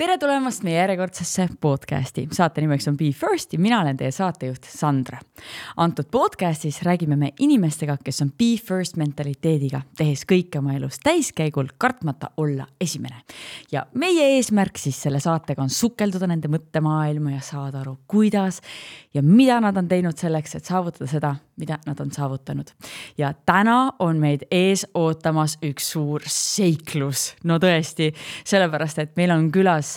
tere tulemast meie järjekordsesse podcasti. saate nimeks on Be First ja mina olen teie saatejuht Sandra. antud podcastis räägime me inimestega, kes on Be First mentaliteediga, tehes kõike oma elus täiskäigul, kartmata olla esimene. ja meie eesmärk siis selle saatega on sukelduda nende mõttemaailma ja saada aru, kuidas ja mida nad on teinud selleks, et saavutada seda, mida nad on saavutanud. ja täna on meid ees ootamas üks suur seiklus, no tõesti, sellepärast et meil on külas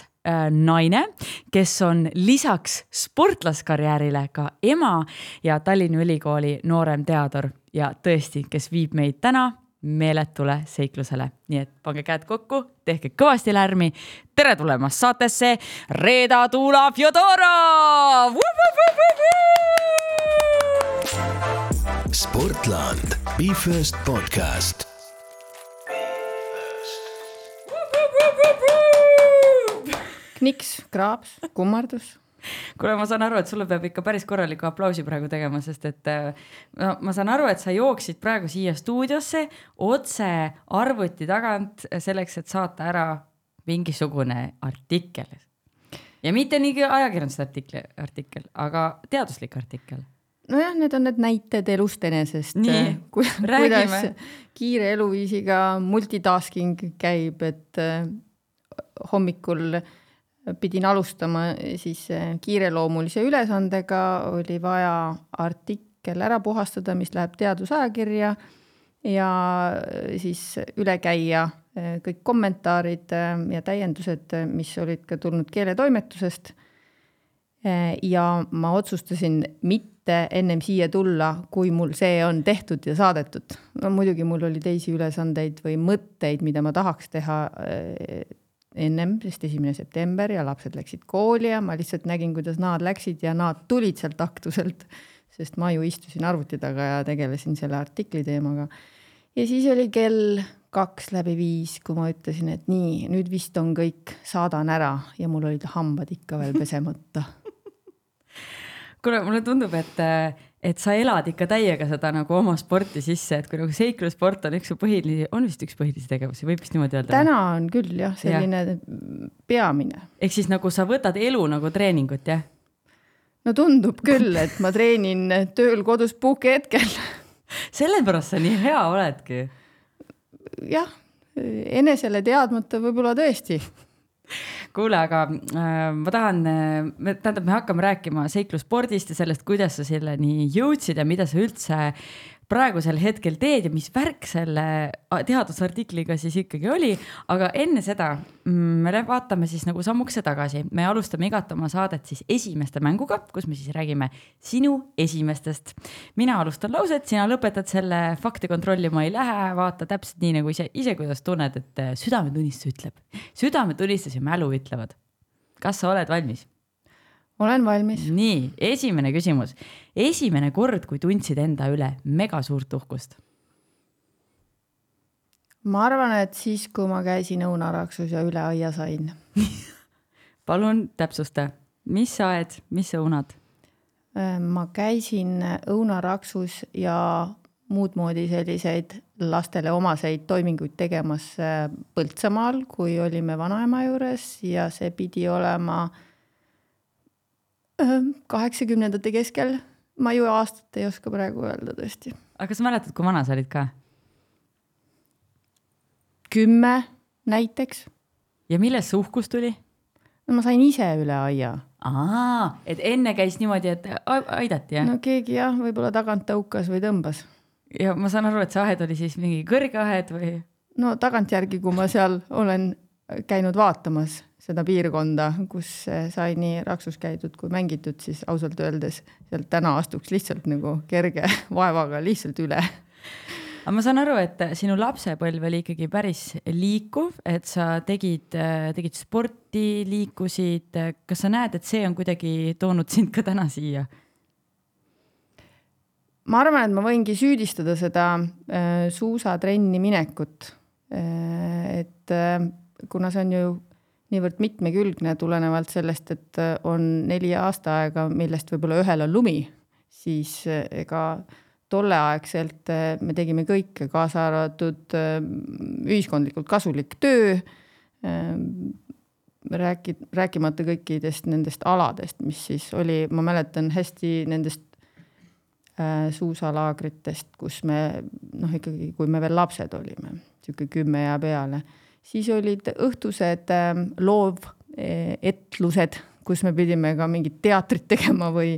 naine, kes on lisaks sportlaskarjäärile ka ema ja Tallinna Ülikooli nooremteadur ja tõesti, kes viib meid täna meeletule seiklusele. nii et pange käed kokku, tehke kõvasti lärmi. tere tulemast saatesse, Reeda Tuula Fjodorov. sportland, Be First podcast kniks, kraaps, kummardus kuule, ma saan aru, et sulle peab ikka päris korraliku aplausi praegu tegema, sest et no ma saan aru, et sa jooksid praegu siia stuudiosse otse arvuti tagant selleks, et saata ära mingisugune artikkel. ja mitte nii ajakirjanduse artikli, artikkel, aga teaduslik artikkel nojah, need on need näited elust enesest. kuidas kiire eluviisiga multitasking käib, et äh, hommikul äh, pidin alustama eh, siis eh, kiireloomulise ülesandega, oli vaja artikkel ära puhastada, mis läheb teadusajakirja ja eh, siis üle käia kõik kommentaarid ja täiendused, mis olid ka tulnud keeletoimetusest. ja ma otsustasin mitte ennem siia tulla, kui mul see on tehtud ja saadetud. no muidugi mul oli teisi ülesandeid või mõtteid, mida ma tahaks teha ennem, sest esimene september ja lapsed läksid kooli ja ma lihtsalt nägin, kuidas nad läksid ja nad tulid sealt aktuselt, sest ma ju istusin arvuti taga ja tegelesin selle artikli teemaga. ja siis oli kell kaks läbi viis, kui ma ütlesin, et nii, nüüd vist on kõik, saadan ära ja mul olid hambad ikka veel pesemata kuule, mulle tundub, et et sa elad ikka täiega seda nagu oma sporti sisse, et kui nagu seiklussport on üks su põhilisi, on vist üks põhilisi tegevusi, võib vist niimoodi öelda? täna on küll jah, selline ja. peamine. ehk siis nagu sa võtad elu nagu treeningut, jah? no tundub küll, et ma treenin tööl, kodus, puhkehetkel sellepärast sa nii hea oledki. jah, enesele teadmata võib-olla tõesti kuule, aga äh, ma tahan, äh, tähendab, me hakkame rääkima seiklusspordist ja sellest, kuidas sa selleni jõudsid ja mida sa üldse praegusel hetkel teed ja mis värk selle teadusartikliga siis ikkagi oli. aga enne seda mm, me vaatame siis nagu sammukese tagasi, me alustame igat oma saadet siis esimeste mänguga, kus me siis räägime sinu esimestest. mina alustan lauset, sina lõpetad selle, fakte kontrollima ei lähe, vaata täpselt nii nagu ise, ise kuidas tunned, et äh, südametunnistus ütleb. südametunnistus ja mälu ütlevad. kas sa oled valmis? Olen valmis. nii, esimene küsimus. esimene kord, kui tundsid enda üle mega suurt uhkust? ma arvan, et siis, kui ma käisin õunaraksus ja üle aia sain palun täpsusta, mis aed, mis õunad? Äh, ma käisin õunaraksus ja muud moodi selliseid lastele omaseid toiminguid tegemas äh, Põltsamaal, kui olime vanaema juures ja see pidi olema äh, kaheksakümnendate keskel, ma ju aastat ei oska praegu öelda tõesti. aga kas sa mäletad, kui vana sa olid ka? kümme näiteks. ja millest see uhkus tuli? no ma sain ise üle aia. aa, et enne käis niimoodi, et aidati jah? no keegi jah, võib-olla tagant tõukas või tõmbas. ja ma saan aru, et see ahed oli siis mingi kõrge ahed või? no tagantjärgi, kui ma seal olen käinud vaatamas seda piirkonda, kus sai nii raksus käidud kui mängitud, siis ausalt öeldes sealt täna astuks lihtsalt nagu kerge vaevaga lihtsalt üle. aga ma saan aru, et sinu lapsepõlv oli ikkagi päris liikuv, et sa tegid, tegid sporti, liikusid. kas sa näed, et see on kuidagi toonud sind ka täna siia? ma arvan, et ma võingi süüdistada seda äh, suusatrenni minekut et kuna see on ju niivõrd mitmekülgne tulenevalt sellest, et äh, on neli aastaaega, millest võib-olla ühel on lumi, siis äh, ega tolleaegselt äh, me tegime kõike, kaasa arvatud ühiskondlikult kasulik töö. rääki-, rääkimata kõikidest nendest aladest, mis siis oli, ma mäletan hästi nendest suusalaagritest, kus me noh, ikkagi, kui me veel lapsed olime, sihuke kümme ja peale, siis olid õhtused äh, loovetlused, kus me pidime ka mingit teatrit tegema või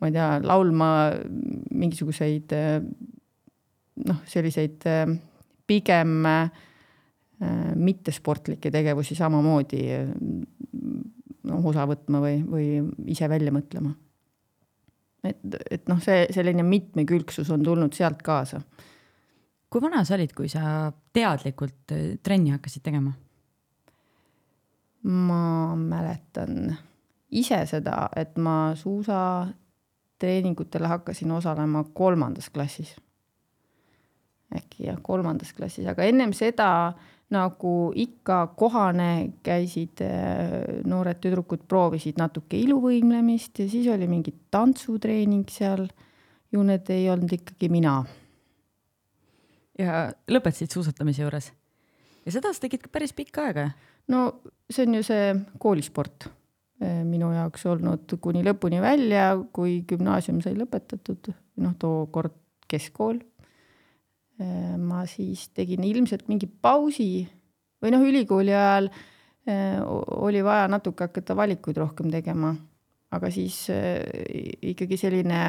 ma ei tea, laulma mingisuguseid äh, noh, selliseid äh, pigem äh, Äh, mittesportlikke tegevusi samamoodi noh, osa võtma või, või ise välja mõtlema. et, et noh, see selline mitmekülgsus on tulnud sealt kaasa. Kui vana sa olid, kui sa teadlikult äh, trenni hakkasid tegema? ma mäletan ise seda, et ma suusatreeningutele hakkasin osalema kolmandas klassis. äkki jah, kolmandas klassis, aga ennem seda nagu ikka kohane, käisid äh, noored tüdrukud, proovisid natuke iluvõimlemist ja siis oli mingi tantsutreening seal. ju need ei olnud ikkagi mina. Ja lõpetasid suusatamise juures? ja seda sa tegid päris pikka aega? no see on ju see koolisport äh, minu jaoks olnud kuni lõpuni välja, kui gümnaasium sai lõpetatud, noh, tookord keskkool Äh, ma siis tegin ilmselt mingi pausi või noh, ülikooli ajal äh, oli vaja natuke hakata valikuid rohkem tegema, aga siis ikkagi selline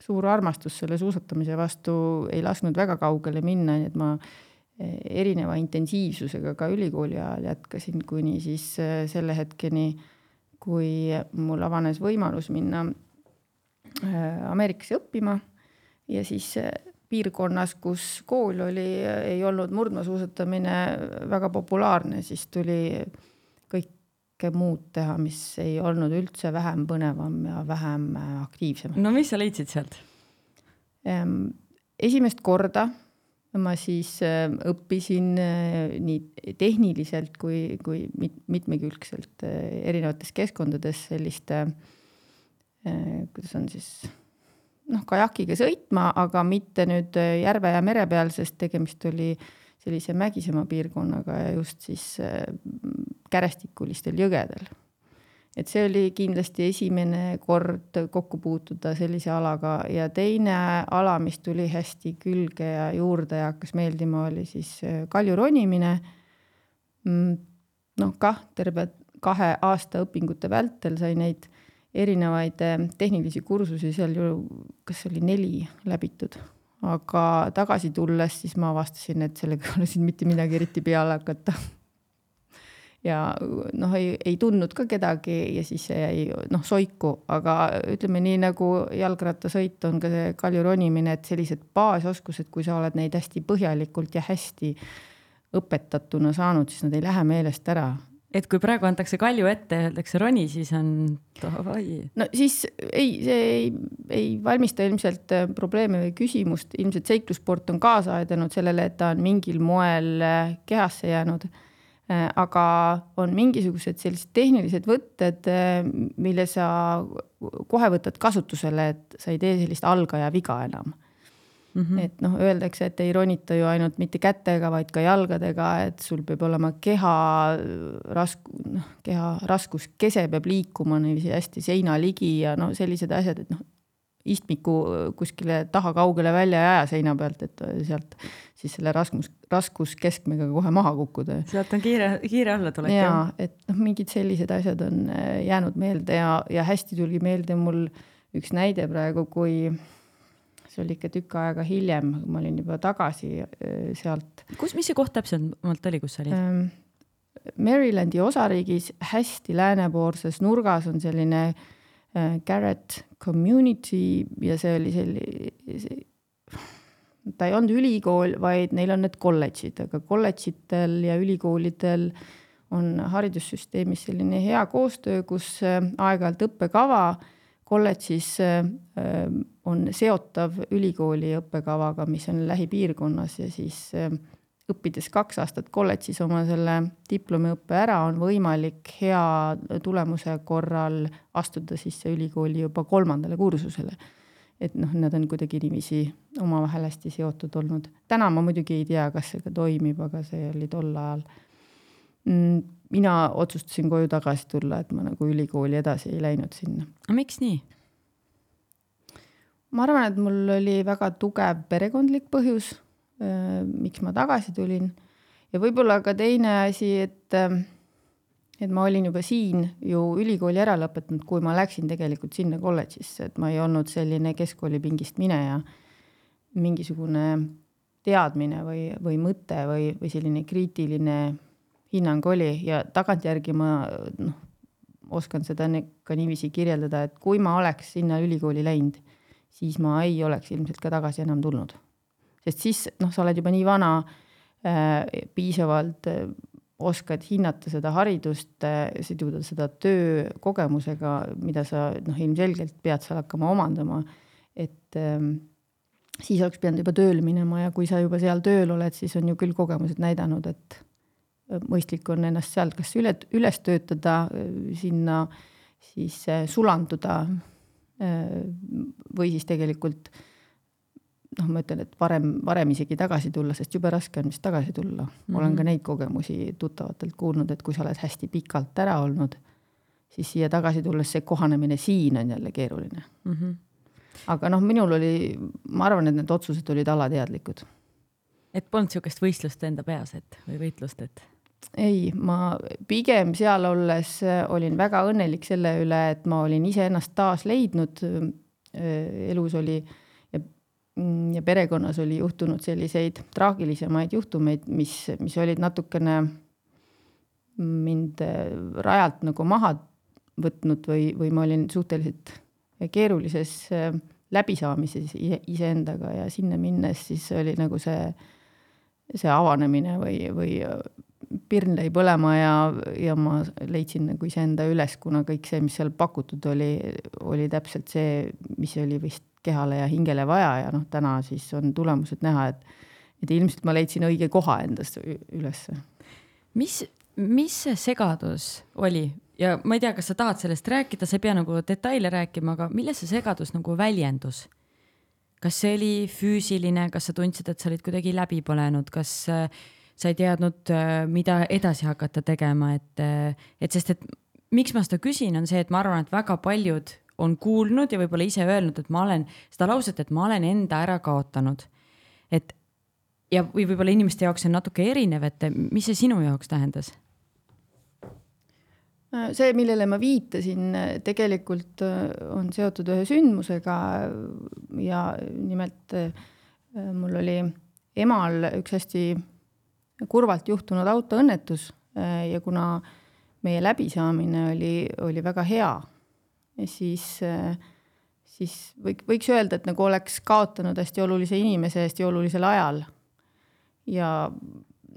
suur armastus selle suusatamise vastu ei lasknud väga kaugele minna, nii et ma erineva intensiivsusega ka ülikooli ajal jätkasin, kuni siis selle hetkeni, kui mul avanes võimalus minna Ameerikasse õppima. Ja siis piirkonnas, kus kool oli, ei olnud murdmaasuusatamine väga populaarne, siis tuli kõike muud teha, mis ei olnud üldse vähem põnevam ja vähem äh, aktiivsem. no mis sa leidsid sealt? Ehm, esimest korda ma siis äh, õppisin äh, nii tehniliselt kui, kui mitmekülgselt erinevates keskkondades selliste, kuidas on siis noh, kajakiga sõitma, aga mitte nüüd äh, järve ja mere peal, sest tegemist oli sellise mägisema piirkonnaga ja just siis äh, kärestikulistel jõgedel. et see oli kindlasti esimene kord kokku puutuda sellise alaga ja teine ala, mis tuli hästi külge ja juurde ja hakkas meeldima, oli siis äh, kalju ronimine. Mm, noh, kah terve kahe aasta õpingute vältel sai neid erinevaid eh, tehnilisi kursusi seal ju, kas oli neli läbitud, aga tagasi tulles siis ma avastasin, et sellega ei ole siin mitte midagi eriti peale hakata. ja noh, ei, ei tundnud ka kedagi ja siis see jäi noh soiku, aga ütleme nii nagu jalgrattasõit on ka see kalju ronimine, et sellised baasoskused, kui sa oled neid hästi põhjalikult ja hästi õpetatuna saanud, siis nad ei lähe meelest ära et kui praegu antakse kalju ette ja öeldakse roni, siis on davai. no siis ei, see ei, ei valmista ilmselt äh, probleeme või küsimust, ilmselt seiklussport on kaasa aidanud sellele, et ta on mingil moel äh, kehasse jäänud. Äh, aga on mingisugused sellised tehnilised võtted, mille sa kohe võtad kasutusele, et sa ei tee sellist algaja viga enam Mm -hmm. et noh, öeldakse, et ei ronita ju ainult mitte kätega, vaid ka jalgadega, et sul peab olema keha rask-, noh, keha raskuskese peab liikuma niiviisi hästi seina ligi ja no sellised asjad, et noh, istmiku kuskile taha kaugele välja ei aja seina pealt, et sealt siis selle raskus, raskuskeskmega kohe maha kukkuda. sealt on kiire, kiire allatulek. jaa, et noh, mingid sellised asjad on äh, jäänud meelde ja, ja hästi tuli meelde mul üks näide praegu, kui see oli ikka tükk aega hiljem, ma olin juba tagasi sealt. kus, mis see koht täpsemalt oli, kus sa olid ähm,? Marylandi osariigis hästi läänepoolses nurgas on selline äh, Garrett Community ja see oli selline, ta ei olnud ülikool, vaid neil on need kolledžid, aga kolledžitel ja ülikoolidel on haridussüsteemis selline hea koostöö, kus aeg-ajalt õppekava kolledžis on seotav ülikooli õppekavaga, mis on lähipiirkonnas ja siis äh, õppides kaks aastat kolledžis oma selle diplomiõppe ära, on võimalik hea tulemuse korral astuda sisse ülikooli juba kolmandale kursusele. et noh, nad on kuidagi niiviisi omavahel hästi seotud olnud. täna ma muidugi ei tea, kas see ka toimib, aga see oli tol ajal mm, mina otsustasin koju tagasi tulla, et ma nagu ülikooli edasi ei läinud sinna. miks nii? Ma arvan, et mul oli väga tugev perekondlik põhjus, äh, miks ma tagasi tulin. Ja võib-olla ka teine asi, et äh, et ma olin juba siin ju ülikooli ära lõpetanud, kui ma läksin tegelikult sinna kolledžisse, et ma ei olnud selline keskkoolipingist mineja. mingisugune teadmine või, või mõte või, või selline kriitiline hinnang oli. Ja tagantjärgi ma noh, oskan seda ka niiviisi kirjeldada, et kui ma oleks sinna ülikooli läinud, siis ma ei oleks ilmselt ka tagasi enam tulnud. sest siis noh, sa oled juba nii vana äh,, piisavalt äh, oskad hinnata seda haridust, siduda seda töökogemusega, mida sa noh, ilmselgelt pead seal hakkama omandama, et ähm, siis oleks pidanud juba tööle minema ja kui sa juba seal tööl oled, siis on ju küll kogemused näidanud, et äh, mõistlik on ennast sealt kas üle, üles töötada, äh, sinna siis äh, sulanduda äh, või siis tegelikult äh, noh, ma ütlen, et varem, varem isegi tagasi tulla, sest jube raske on vist tagasi tulla mm. -hmm. olen ka neid kogemusi tuttavatelt kuulnud, et kui sa oled hästi pikalt ära olnud, siis siia tagasi tulles see kohanemine siin on jälle keeruline mm. -hmm. aga noh, minul oli, ma arvan, et need otsused olid alateadlikud. et polnud niisugust võistlust enda peas, et või võitlust, et? Ei, ma pigem seal olles olin väga õnnelik selle üle, et ma olin iseennast taas leidnud. elus oli äh, Mm, ja perekonnas oli juhtunud selliseid traagilisemaid juhtumeid, mis, mis olid natukene mind äh, rajalt nagu maha võtnud või, või ma olin suhteliselt keerulises äh, läbisaamises iseendaga ja sinna minnes siis oli nagu see, see avanemine või, või äh, pirn lõi põlema ja, ja ma leidsin nagu iseenda üles, kuna kõik see, mis seal pakutud oli, oli täpselt see, mis oli vist kehale ja hingele vaja ja noh, täna siis on tulemused näha, et, et ilmselt ma leidsin õige koha endas ülesse. mis, mis see segadus oli ja ma ei tea, kas sa tahad sellest rääkida, sa ei pea nagu detaile rääkima, aga milles see segadus nagu väljendus? kas see oli füüsiline, kas sa tundsid, et sa olid kuidagi läbi põlenud, kas äh, sa ei teadnud, äh, mida edasi hakata tegema, et, äh, et sest, et miks ma seda küsin, on see, et ma arvan, et väga paljud on kuulnud ja võib-olla ise öelnud, et ma olen seda lauset, et ma olen enda ära kaotanud. et ja, või võib-olla inimeste jaoks on natuke erinev, et mis see sinu jaoks tähendas? see, millele ma viitasin, tegelikult äh, on seotud ühe sündmusega ja nimelt äh, mul oli emal üks hästi kurvalt juhtunud autoõnnetus äh, ja kuna meie läbisaamine oli, oli väga hea siis, siis võik-, võiks öelda, et nagu oleks kaotanud hästi olulise inimese hästi olulisel ajal. ja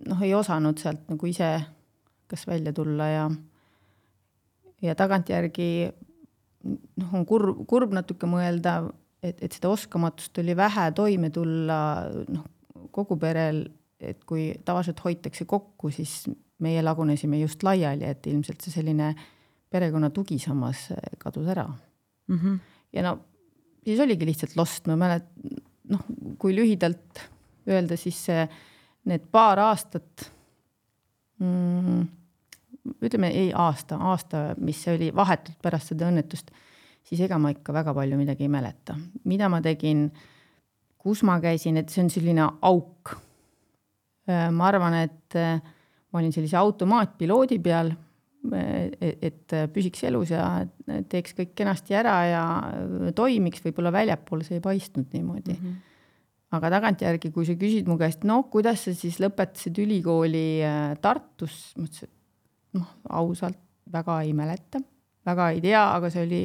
noh, ei osanud sealt nagu ise kas välja tulla ja, ja tagantjärgi noh, on kurb, kurb natuke mõelda, et, et seda oskamatust oli vähe toime tulla noh, kogu perel, et kui tavaliselt hoitakse kokku, siis meie lagunesime just laiali, et ilmselt see selline äh, perekonna tugisammas kadus ära mm. -hmm. ja no siis oligi lihtsalt lost, ma mäletan, noh, kui lühidalt öelda, siis see, need paar aastat mm,, ütleme ei aasta, aasta, mis oli vahetult pärast seda õnnetust, siis ega ma ikka väga palju midagi ei mäleta, mida ma tegin, kus ma käisin, et see on selline auk. Ma arvan, et ma olin sellise automaatpiloodi peal et püsiks elus ja teeks kõik kenasti ära ja toimiks, võib-olla väljapoole see ei paistnud niimoodi mm. -hmm. aga tagantjärgi, kui sa küsid mu käest, no kuidas sa siis lõpetasid ülikooli äh, Tartus, ma ütlesin, et noh, ausalt väga ei mäleta, väga ei tea, aga see oli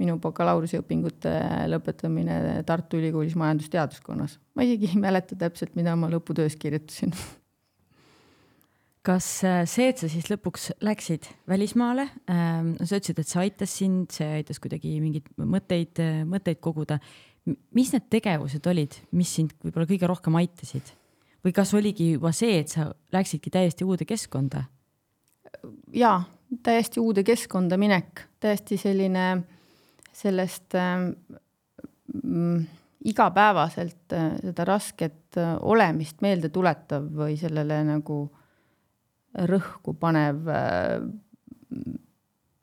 minu bakalaureuseõpingute lõpetamine Tartu Ülikoolis majandusteaduskonnas. ma isegi ei mäleta täpselt, mida ma lõputöös kirjutasin kas äh, see, et sa siis lõpuks läksid välismaale, ähm, sa ütlesid, et see aitas sind, see aitas kuidagi mingeid mõtteid, äh, mõtteid koguda. mis need tegevused olid, mis sind võib-olla kõige rohkem aitasid või kas oligi juba see, et sa läksidki täiesti uude keskkonda? jaa, täiesti uude keskkonda minek, täiesti selline sellest äh, mm, igapäevaselt äh, seda rasket äh, olemist meelde tuletav või sellele nagu rõhku panev äh,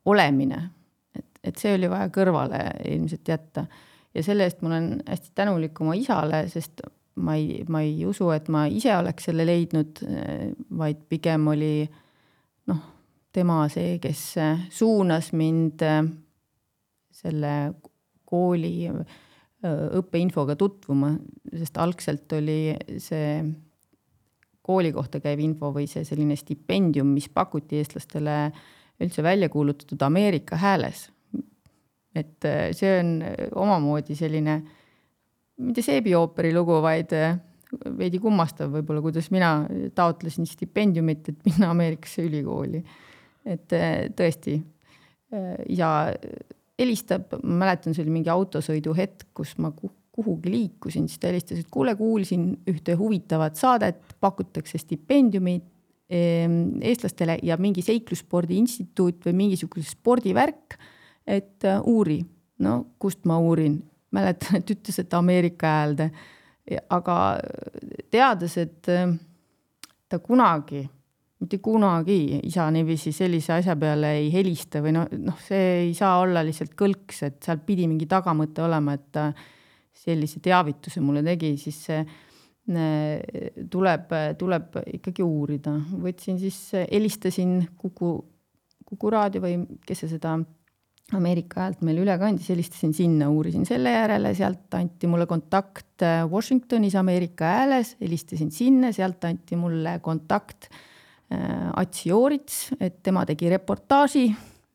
olemine. et, et see oli vaja kõrvale ilmselt jätta. ja selle eest ma olen hästi tänulik oma isale, sest ma ei, ma ei usu, et ma ise oleks selle leidnud, vaid pigem oli noh, tema see, kes suunas mind selle kooli õppeinfoga tutvuma, sest algselt oli see kooli kohta käiv info või see selline stipendium, mis pakuti eestlastele üldse välja kuulutatud Ameerika hääles. et see on omamoodi selline, mitte seebiooperi lugu, vaid veidi kummastav võib-olla, kuidas mina taotlesin stipendiumit, et minna Ameerikasse ülikooli. et tõesti, isa helistab, ma mäletan, see oli mingi autosõidu hetk, kus ma kuhugi liikusin, siis ta helistas, et kuule, kuulsin ühte huvitavat saadet, pakutakse stipendiumit ehm, eestlastele ja mingi seiklusspordi instituut või mingisugune spordivärk, et äh, uuri. no kust ma uurin, mäletan, et ütles, et Ameerika häälde. aga teades, et äh, ta kunagi, mitte kunagi isa niiviisi sellise asja peale ei helista või noh, noh, see ei saa olla lihtsalt kõlks, et seal pidi mingi tagamõte olema, et ta sellise teavituse mulle tegi, siis see tuleb, tuleb ikkagi uurida. võtsin siis, helistasin Kuku, Kuku raadio või kes see seda Ameerika häält meile üle kandis, helistasin sinna, uurisin selle järele, sealt anti mulle kontakt Washingtonis Ameerika hääles, helistasin sinna, sealt anti mulle kontakt äh, Ats Joorits, et tema tegi reportaaži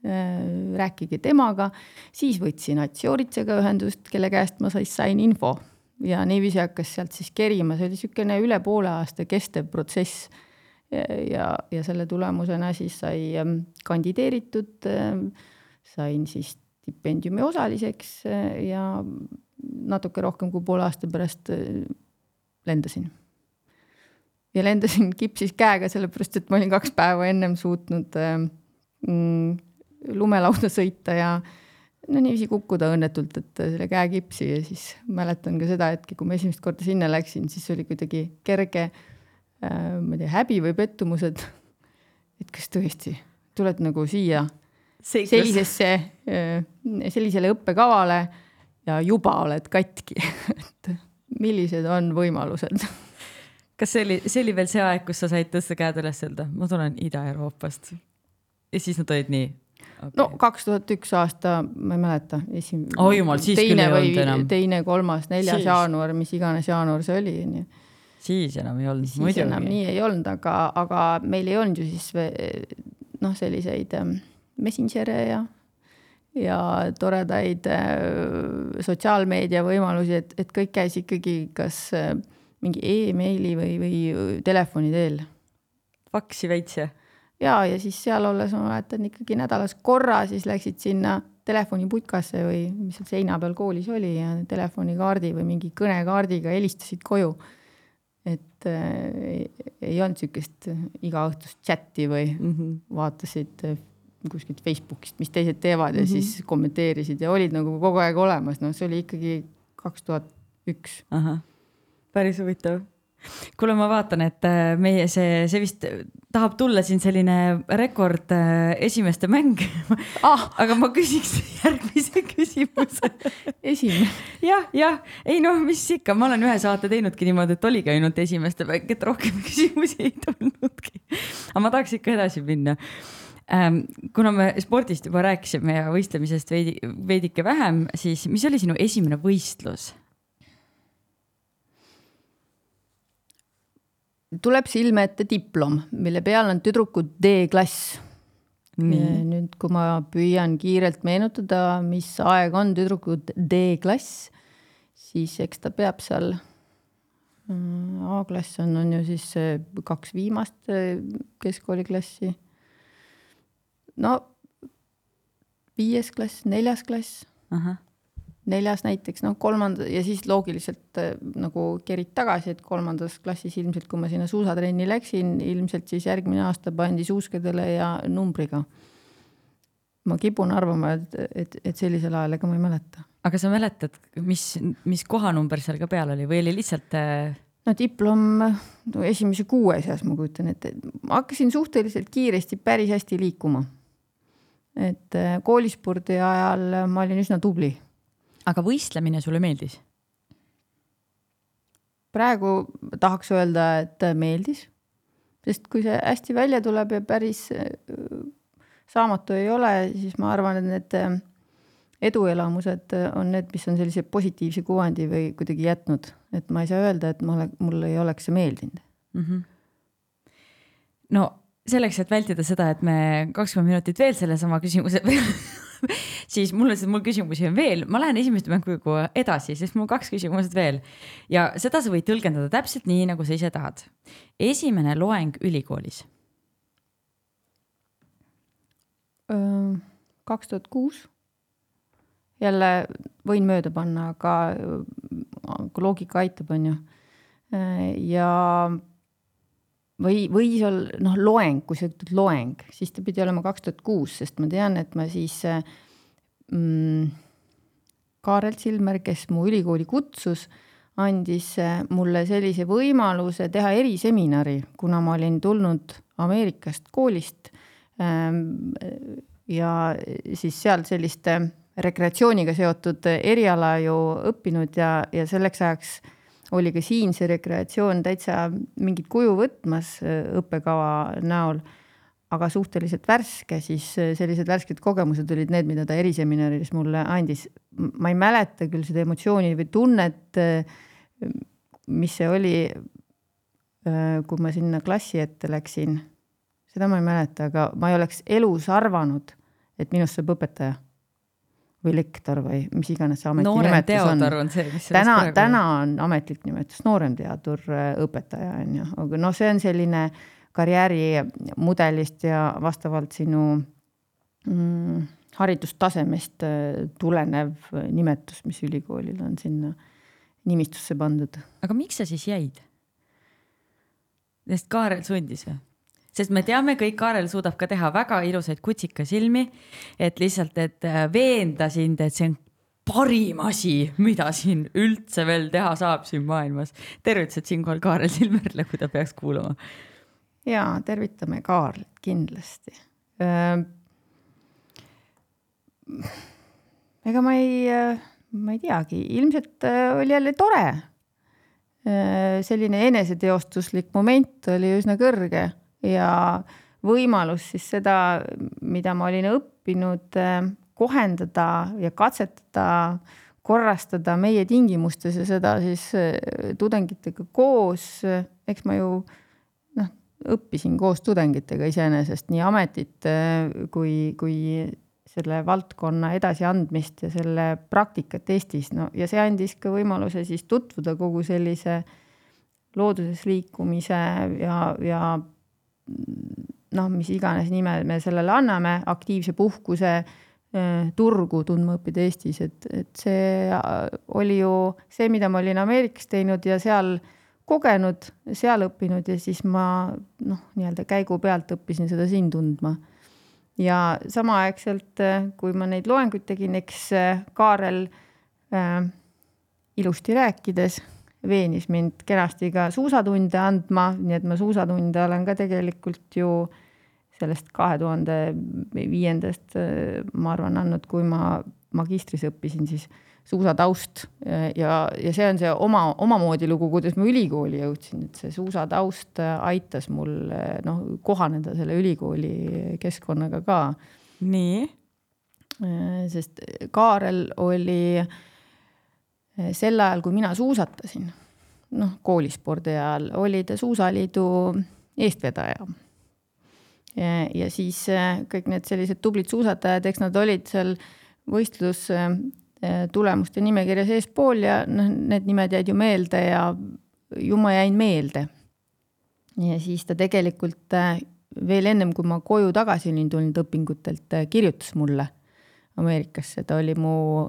Äh, rääkige temaga, siis võtsin Ats Joritsega ühendust, kelle käest ma siis sain info ja niiviisi hakkas sealt siis kerima, see oli niisugune üle poole aasta kestev protsess. ja, ja selle tulemusena siis sai ähm, kandideeritud, ähm, sain siis stipendiumi osaliseks äh, ja natuke rohkem kui poole aasta pärast äh, lendasin. Ja lendasin kipsis käega, sellepärast et ma olin kaks päeva ennem suutnud mm, lumelauda sõita ja no niiviisi kukkuda õnnetult, et selle käe kipsi ja siis mäletan ka seda hetke, kui ma esimest korda sinna läksin, siis oli kuidagi kerge äh,, ma ei tea, häbi või pettumus, et et kas tõesti tuled nagu siia Seiklus. sellisesse äh,, sellisele õppekavale ja juba oled katki? Et millised on võimalused kas see oli, see oli veel see aeg, kus sa said tõsta käed üles öelda, ma tulen Ida-Euroopast? ja siis nad olid nii okay.. no kaks tuhat üks aasta, ma ei mäleta, esimene oh,. jumal, siis küll ei olnud enam. teine, kolmas, neljas siis. jaanuar, mis iganes jaanuar see oli, onju. siis enam ei olnud. siis muidugi. enam nii ei olnud, aga, aga meil ei olnud ju siis noh, selliseid ähm, messenger'e ja, ja toredaid äh, sotsiaalmeedia võimalusi, et, et kõik käis ikkagi kas äh, mingi emaili või, või telefoni teel. faksi veits jah? ja, ja siis seal olles ma mäletan ikkagi nädalas korra siis läksid sinna telefoniputkasse või mis seal seina peal koolis oli ja telefonikaardi või mingi kõnekaardiga helistasid koju. et äh, ei, olnud niisugust igaõhtust chati või mm -hmm. vaatasid äh, kuskilt Facebookist, mis teised teevad ja mm -hmm. siis kommenteerisid ja olid nagu kogu aeg olemas, noh, see oli ikkagi kaks tuhat üks. Päris huvitav kuule, ma vaatan, et äh, meie see, see vist tahab tulla siin selline rekord äh, esimeste mäng ah.. aga ma küsiks järgmise küsimuse esimene? jah, jah, ei noh, mis ikka, ma olen ühe saate teinudki niimoodi, et oligi ainult esimeste mäng, et rohkem küsimusi ei tulnudki. aga ma tahaks ikka edasi minna ähm, kuna me spordist juba rääkisime ja võistlemisest veidi, veidike vähem, siis mis oli sinu esimene võistlus? Tuleb silme ette diplom, mille peal on tüdruku D-klass. nüüd, kui ma püüan kiirelt meenutada, mis aeg on tüdruku D-klass, siis eks ta peab seal mm, A-klass on, on ju siis kaks viimast keskkooliklassi. no viies klass, neljas klass neljas näiteks, noh, kolmanda ja siis loogiliselt äh, nagu kerid tagasi, et kolmandas klassis ilmselt, kui ma sinna suusatrenni läksin, ilmselt siis järgmine aasta pandi suuskadele ja numbriga. ma kipun arvama, et, et, et sellisel ajal, ega ma ei mäleta. aga sa mäletad, mis, mis kohanumber seal ka peal oli või oli lihtsalt äh...? no diplom no, esimese kuue seas, ma kujutan ette, ma hakkasin suhteliselt kiiresti päris hästi liikuma. et äh, koolispordi ajal ma olin üsna tubli. Aga võistlemine sulle meeldis? praegu tahaks öelda, et meeldis, sest kui see hästi välja tuleb ja päris äh, saamatu ei ole, siis ma arvan, et need äh, eduelamused on need, mis on sellise positiivse kuvandi või kuidagi jätnud, et ma ei saa öelda, et ma ole, mulle ei oleks see meeldinud mm. -hmm. no selleks, et vältida seda, et me kakskümmend minutit veel sellesama küsimuse siis mul, mul küsimusi on veel, ma lähen esimeste mänguga edasi, sest mul kaks küsimust veel ja seda sa võid tõlgendada täpselt nii, nagu sa ise tahad. esimene loeng ülikoolis. kaks tuhat kuus jälle võin mööda panna, aga, loogika aitab, on ju. ja või, või seal noh, loeng, kui sa ütled loeng, siis ta pidi olema kaks tuhat kuus, sest ma tean, et ma siis mm, Kaarel Silmer, kes mu ülikooli kutsus, andis mulle sellise võimaluse teha eriseminari, kuna ma olin tulnud Ameerikast koolist ja siis seal sellist rekreatsiooniga seotud eriala ju õppinud ja, ja selleks ajaks oli ka siin see rekreatsioon täitsa mingit kuju võtmas äh, õppekava näol, aga suhteliselt värske, siis äh, sellised värsked kogemused olid need, mida ta eriseminaris mulle andis. ma ei mäleta küll seda emotsiooni või tunnet, äh, mis see oli, kui ma sinna klassi ette läksin, seda ma ei mäleta, aga ma ei oleks elus arvanud, et minust saab õpetaja või lektor või mis iganes see ametinimetus on. on see, mis täna, täna on ametlik nimetus nooremteadur, äh, õpetaja on ju, aga noh, see on selline karjäärimudelist ja vastavalt sinu mm, haridustasemest äh, tulenev nimetus, mis ülikoolil on sinna nimistusse pandud. aga miks sa siis jäid? sest Kaarel sundis või? Sest me teame kõik, Kaarel suudab ka teha väga ilusaid kutsikasilmi, et lihtsalt, et äh, veenda sind, et see on parim asi, mida siin üldse veel teha saab siin maailmas. tervitused siinkohal Kaarel Silmerile, kui ta peaks kuulama. ja tervitame Kaarlit kindlasti. ega ma ei, ma ei teagi, ilmselt äh, oli jälle tore. selline eneseteostuslik moment oli üsna kõrge ja võimalus siis seda, mida ma olin õppinud, eh, kohendada ja katsetada, korrastada meie tingimustes ja seda siis eh, tudengitega koos, eks ma ju noh, õppisin koos tudengitega iseenesest nii ametit eh, kui, kui selle valdkonna edasiandmist ja selle praktikat Eestis, no ja see andis ka võimaluse siis tutvuda kogu sellise looduses liikumise ja, ja noh, mis iganes nime me sellele anname, aktiivse puhkuse äh, turgu tundma õppida Eestis, et, et see äh, oli ju see, mida ma olin Ameerikas teinud ja seal kogenud, seal õppinud ja siis ma noh, nii-öelda käigu pealt õppisin seda siin tundma. ja samaaegselt, äh, kui ma neid loenguid tegin, eks Kaarel äh, ilusti rääkides veenis mind kenasti ka suusatunde andma, nii et ma suusatunde olen ka tegelikult ju sellest kahe tuhande viiendast, ma arvan, andnud, kui ma magistris õppisin, siis suusataust ja, ja see on see oma, omamoodi lugu, kuidas ma ülikooli jõudsin, et see suusataust aitas mul noh, kohaneda selle ülikooli keskkonnaga ka. nii? sest Kaarel oli äh, sel ajal, kui mina suusatasin, noh, koolispordi ajal, oli ta Suusaliidu eestvedaja. ja siis eh, kõik need sellised tublid suusatajad, eks nad olid seal võistlus eh, nimekirjas eespool ja noh, need nimed jäid ju meelde ja ju ma jäin meelde. ja siis ta tegelikult veel ennem, kui ma koju tagasi olin tulnud õpingutelt, kirjutas mulle Ameerikasse, ta oli mu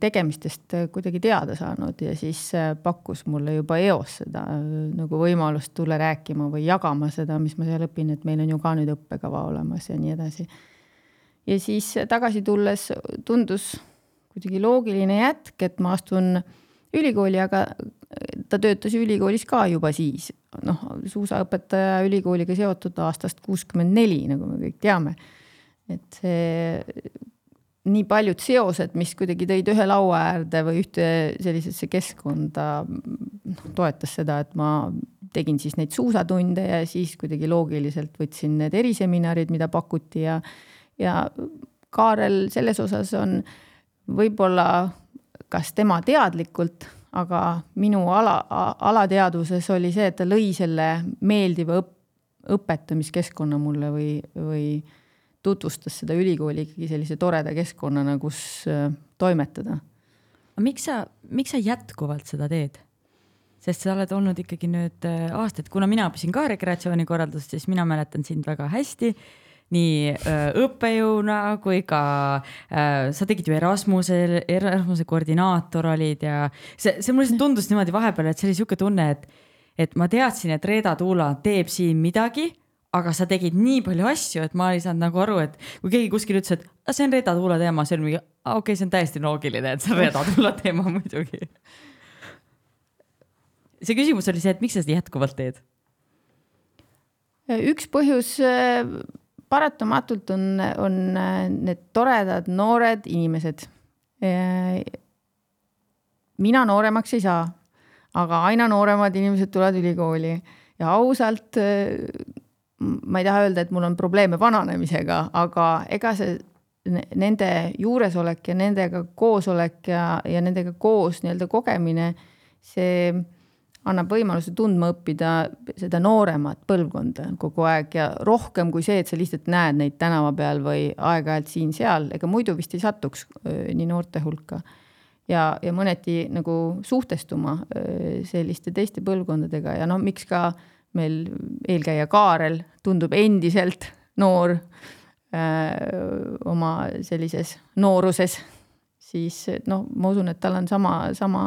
tegemistest äh, kuidagi teada saanud ja siis äh, pakkus mulle juba eos seda äh, nagu võimalust tulla rääkima või jagama seda, mis ma seal õpin, et meil on ju ka nüüd õppekava olemas ja nii edasi. ja siis tagasi tulles tundus kuidagi loogiline jätk, et ma astun ülikooli, aga ta töötas ülikoolis ka juba siis, noh, suusaõpetaja ülikooliga seotud aastast kuuskümmend neli, nagu me kõik teame. et see nii paljud seosed, mis kuidagi tõid ühe laua äärde või ühte sellisesse keskkonda, noh, toetas seda, et ma tegin siis neid suusatunde ja siis kuidagi loogiliselt võtsin need eriseminarid, mida pakuti ja, ja Kaarel selles osas on võib-olla kas tema teadlikult aga minu ala, alateadvuses oli see, et ta lõi selle meeldiva õp-, õpetamiskeskkonna mulle või, või tutvustas seda ülikooli ikkagi sellise toreda keskkonnana, kus äh, toimetada. miks sa, miks sa jätkuvalt seda teed? sest sa oled olnud ikkagi nüüd äh, aastaid, kuna mina õppisin ka rekreatsioonikorraldust, siis mina mäletan sind väga hästi nii äh, õppejõuna kui ka äh, sa tegid ju Erasmuse, Erasmuse koordinaator olid ja see, see mulle lihtsalt tundus niimoodi vahepeal, et see oli sihuke tunne, et, et ma teadsin, et Reeda Tuula teeb siin midagi aga sa tegid nii palju asju, et ma ei saanud nagu aru, et kui keegi kuskil ütles, et see on Reeda Tuula teema, see on mingi, okei okay,, see on täiesti loogiline, et see on Reeda Tuula teema muidugi. see küsimus oli see, et miks sa seda jätkuvalt teed? üks põhjus paratamatult on, on need toredad noored inimesed. mina nooremaks ei saa, aga aina nooremad inimesed tulevad ülikooli ja ausalt ma ei taha öelda, et mul on probleeme vananemisega, aga ega see nende juuresolek ja nendega koosolek ja, ja nendega koos nii-öelda kogemine, see annab võimaluse tundma õppida seda nooremat põlvkonda kogu aeg ja rohkem kui see, et sa lihtsalt näed neid tänava peal või aeg-ajalt siin-seal, ega muidu vist ei satuks nii noorte hulka. ja, ja mõneti nagu suhtestuma selliste teiste põlvkondadega ja noh, miks ka meil eelkäija Kaarel tundub endiselt noor öö, oma sellises nooruses siis noh, ma usun, et tal on sama, sama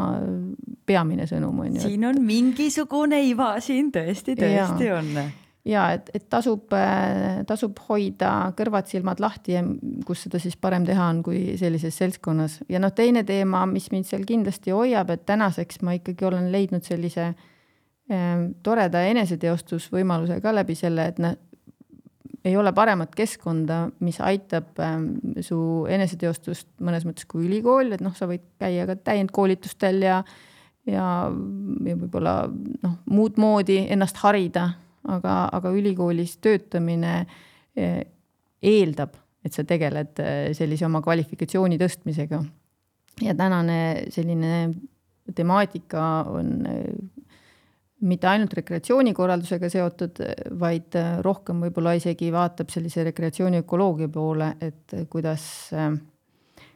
peamine sõnum on ju. siin on mingisugune iva siin tõesti, tõesti ja. on. ja et, et tasub, tasub hoida kõrvad-silmad lahti ja kus seda siis parem teha on, kui sellises seltskonnas. ja noh, teine teema, mis mind seal kindlasti hoiab, et tänaseks ma ikkagi olen leidnud sellise eh, toreda eneseteostusvõimaluse ka läbi selle, et noh ei ole paremat keskkonda, mis aitab ähm, su eneseteostust mõnes mõttes kui ülikool, et noh, sa võid käia ka täiendkoolitustel ja ja, ja võib-olla noh, muud moodi ennast harida, aga, aga ülikoolis töötamine eh, eeldab, et sa tegeled eh, sellise oma kvalifikatsiooni tõstmisega. ja tänane selline temaatika on eh, mitte ainult rekreatsioonikorraldusega seotud, vaid äh, rohkem võib-olla isegi vaatab sellise rekreatsiooni ökoloogia poole, et kuidas, äh,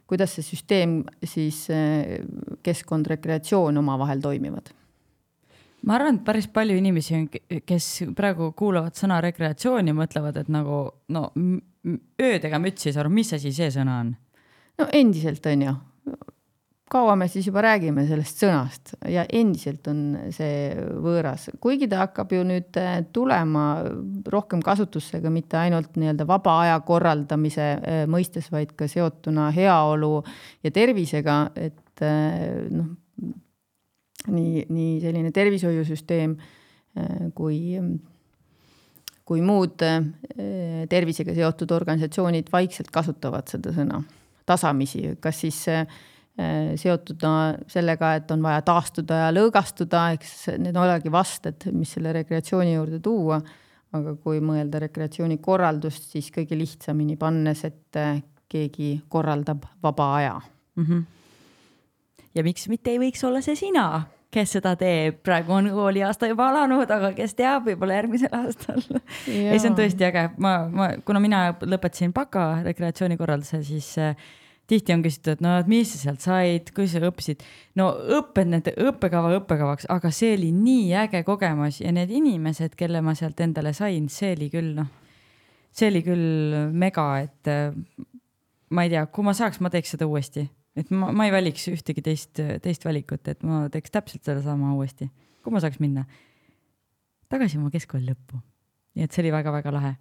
kuidas see süsteem siis äh, keskkond, rekreatsioon omavahel toimivad ma arvan, et päris palju inimesi on, kes praegu kuulavad sõna rekreatsioon ja mõtlevad, et nagu no öödega mütsi ei saa aru, mis asi see sõna on? no endiselt on ju kaua me siis juba räägime sellest sõnast ja endiselt on see võõras, kuigi ta hakkab ju nüüd äh, tulema rohkem kasutusse ka mitte ainult nii-öelda vaba aja korraldamise äh, mõistes, vaid ka seotuna heaolu ja tervisega, et äh, noh, nii, nii selline tervishoiusüsteem kui, kui muud tervisega seotud organisatsioonid vaikselt kasutavad seda sõna tasamisi, kas siis Äh, seotud sellega, et on vaja taastuda ja lõõgastuda, eks need olegi vasted, mis selle rekreatsiooni juurde tuua. aga kui mõelda rekreatsioonikorraldust, siis kõige lihtsamini pannes, et keegi korraldab vaba aja mm. -hmm. ja miks mitte ei võiks olla see sina, kes seda teeb, praegu on kooliaasta juba alanud, aga kes teab, võib-olla järgmisel aastal ei, see on tõesti äge, ma, ma, kuna mina lõpetasin baka rekreatsioonikorralduse, siis äh, tihti on küsitud, et no et mis sa sealt said, kuidas sa õppisid. no õpped nende õppekava õppekavaks, aga see oli nii äge kogemus ja need inimesed, kelle ma sealt endale sain, see oli küll noh, see oli küll mega, et äh, ma ei tea, kui ma saaks, ma teeks seda uuesti, et ma, ma ei valiks ühtegi teist, teist valikut, et ma teeks täpselt sedasama uuesti, kui ma saaks minna tagasi oma keskkooli lõppu. nii et see oli väga-väga lahe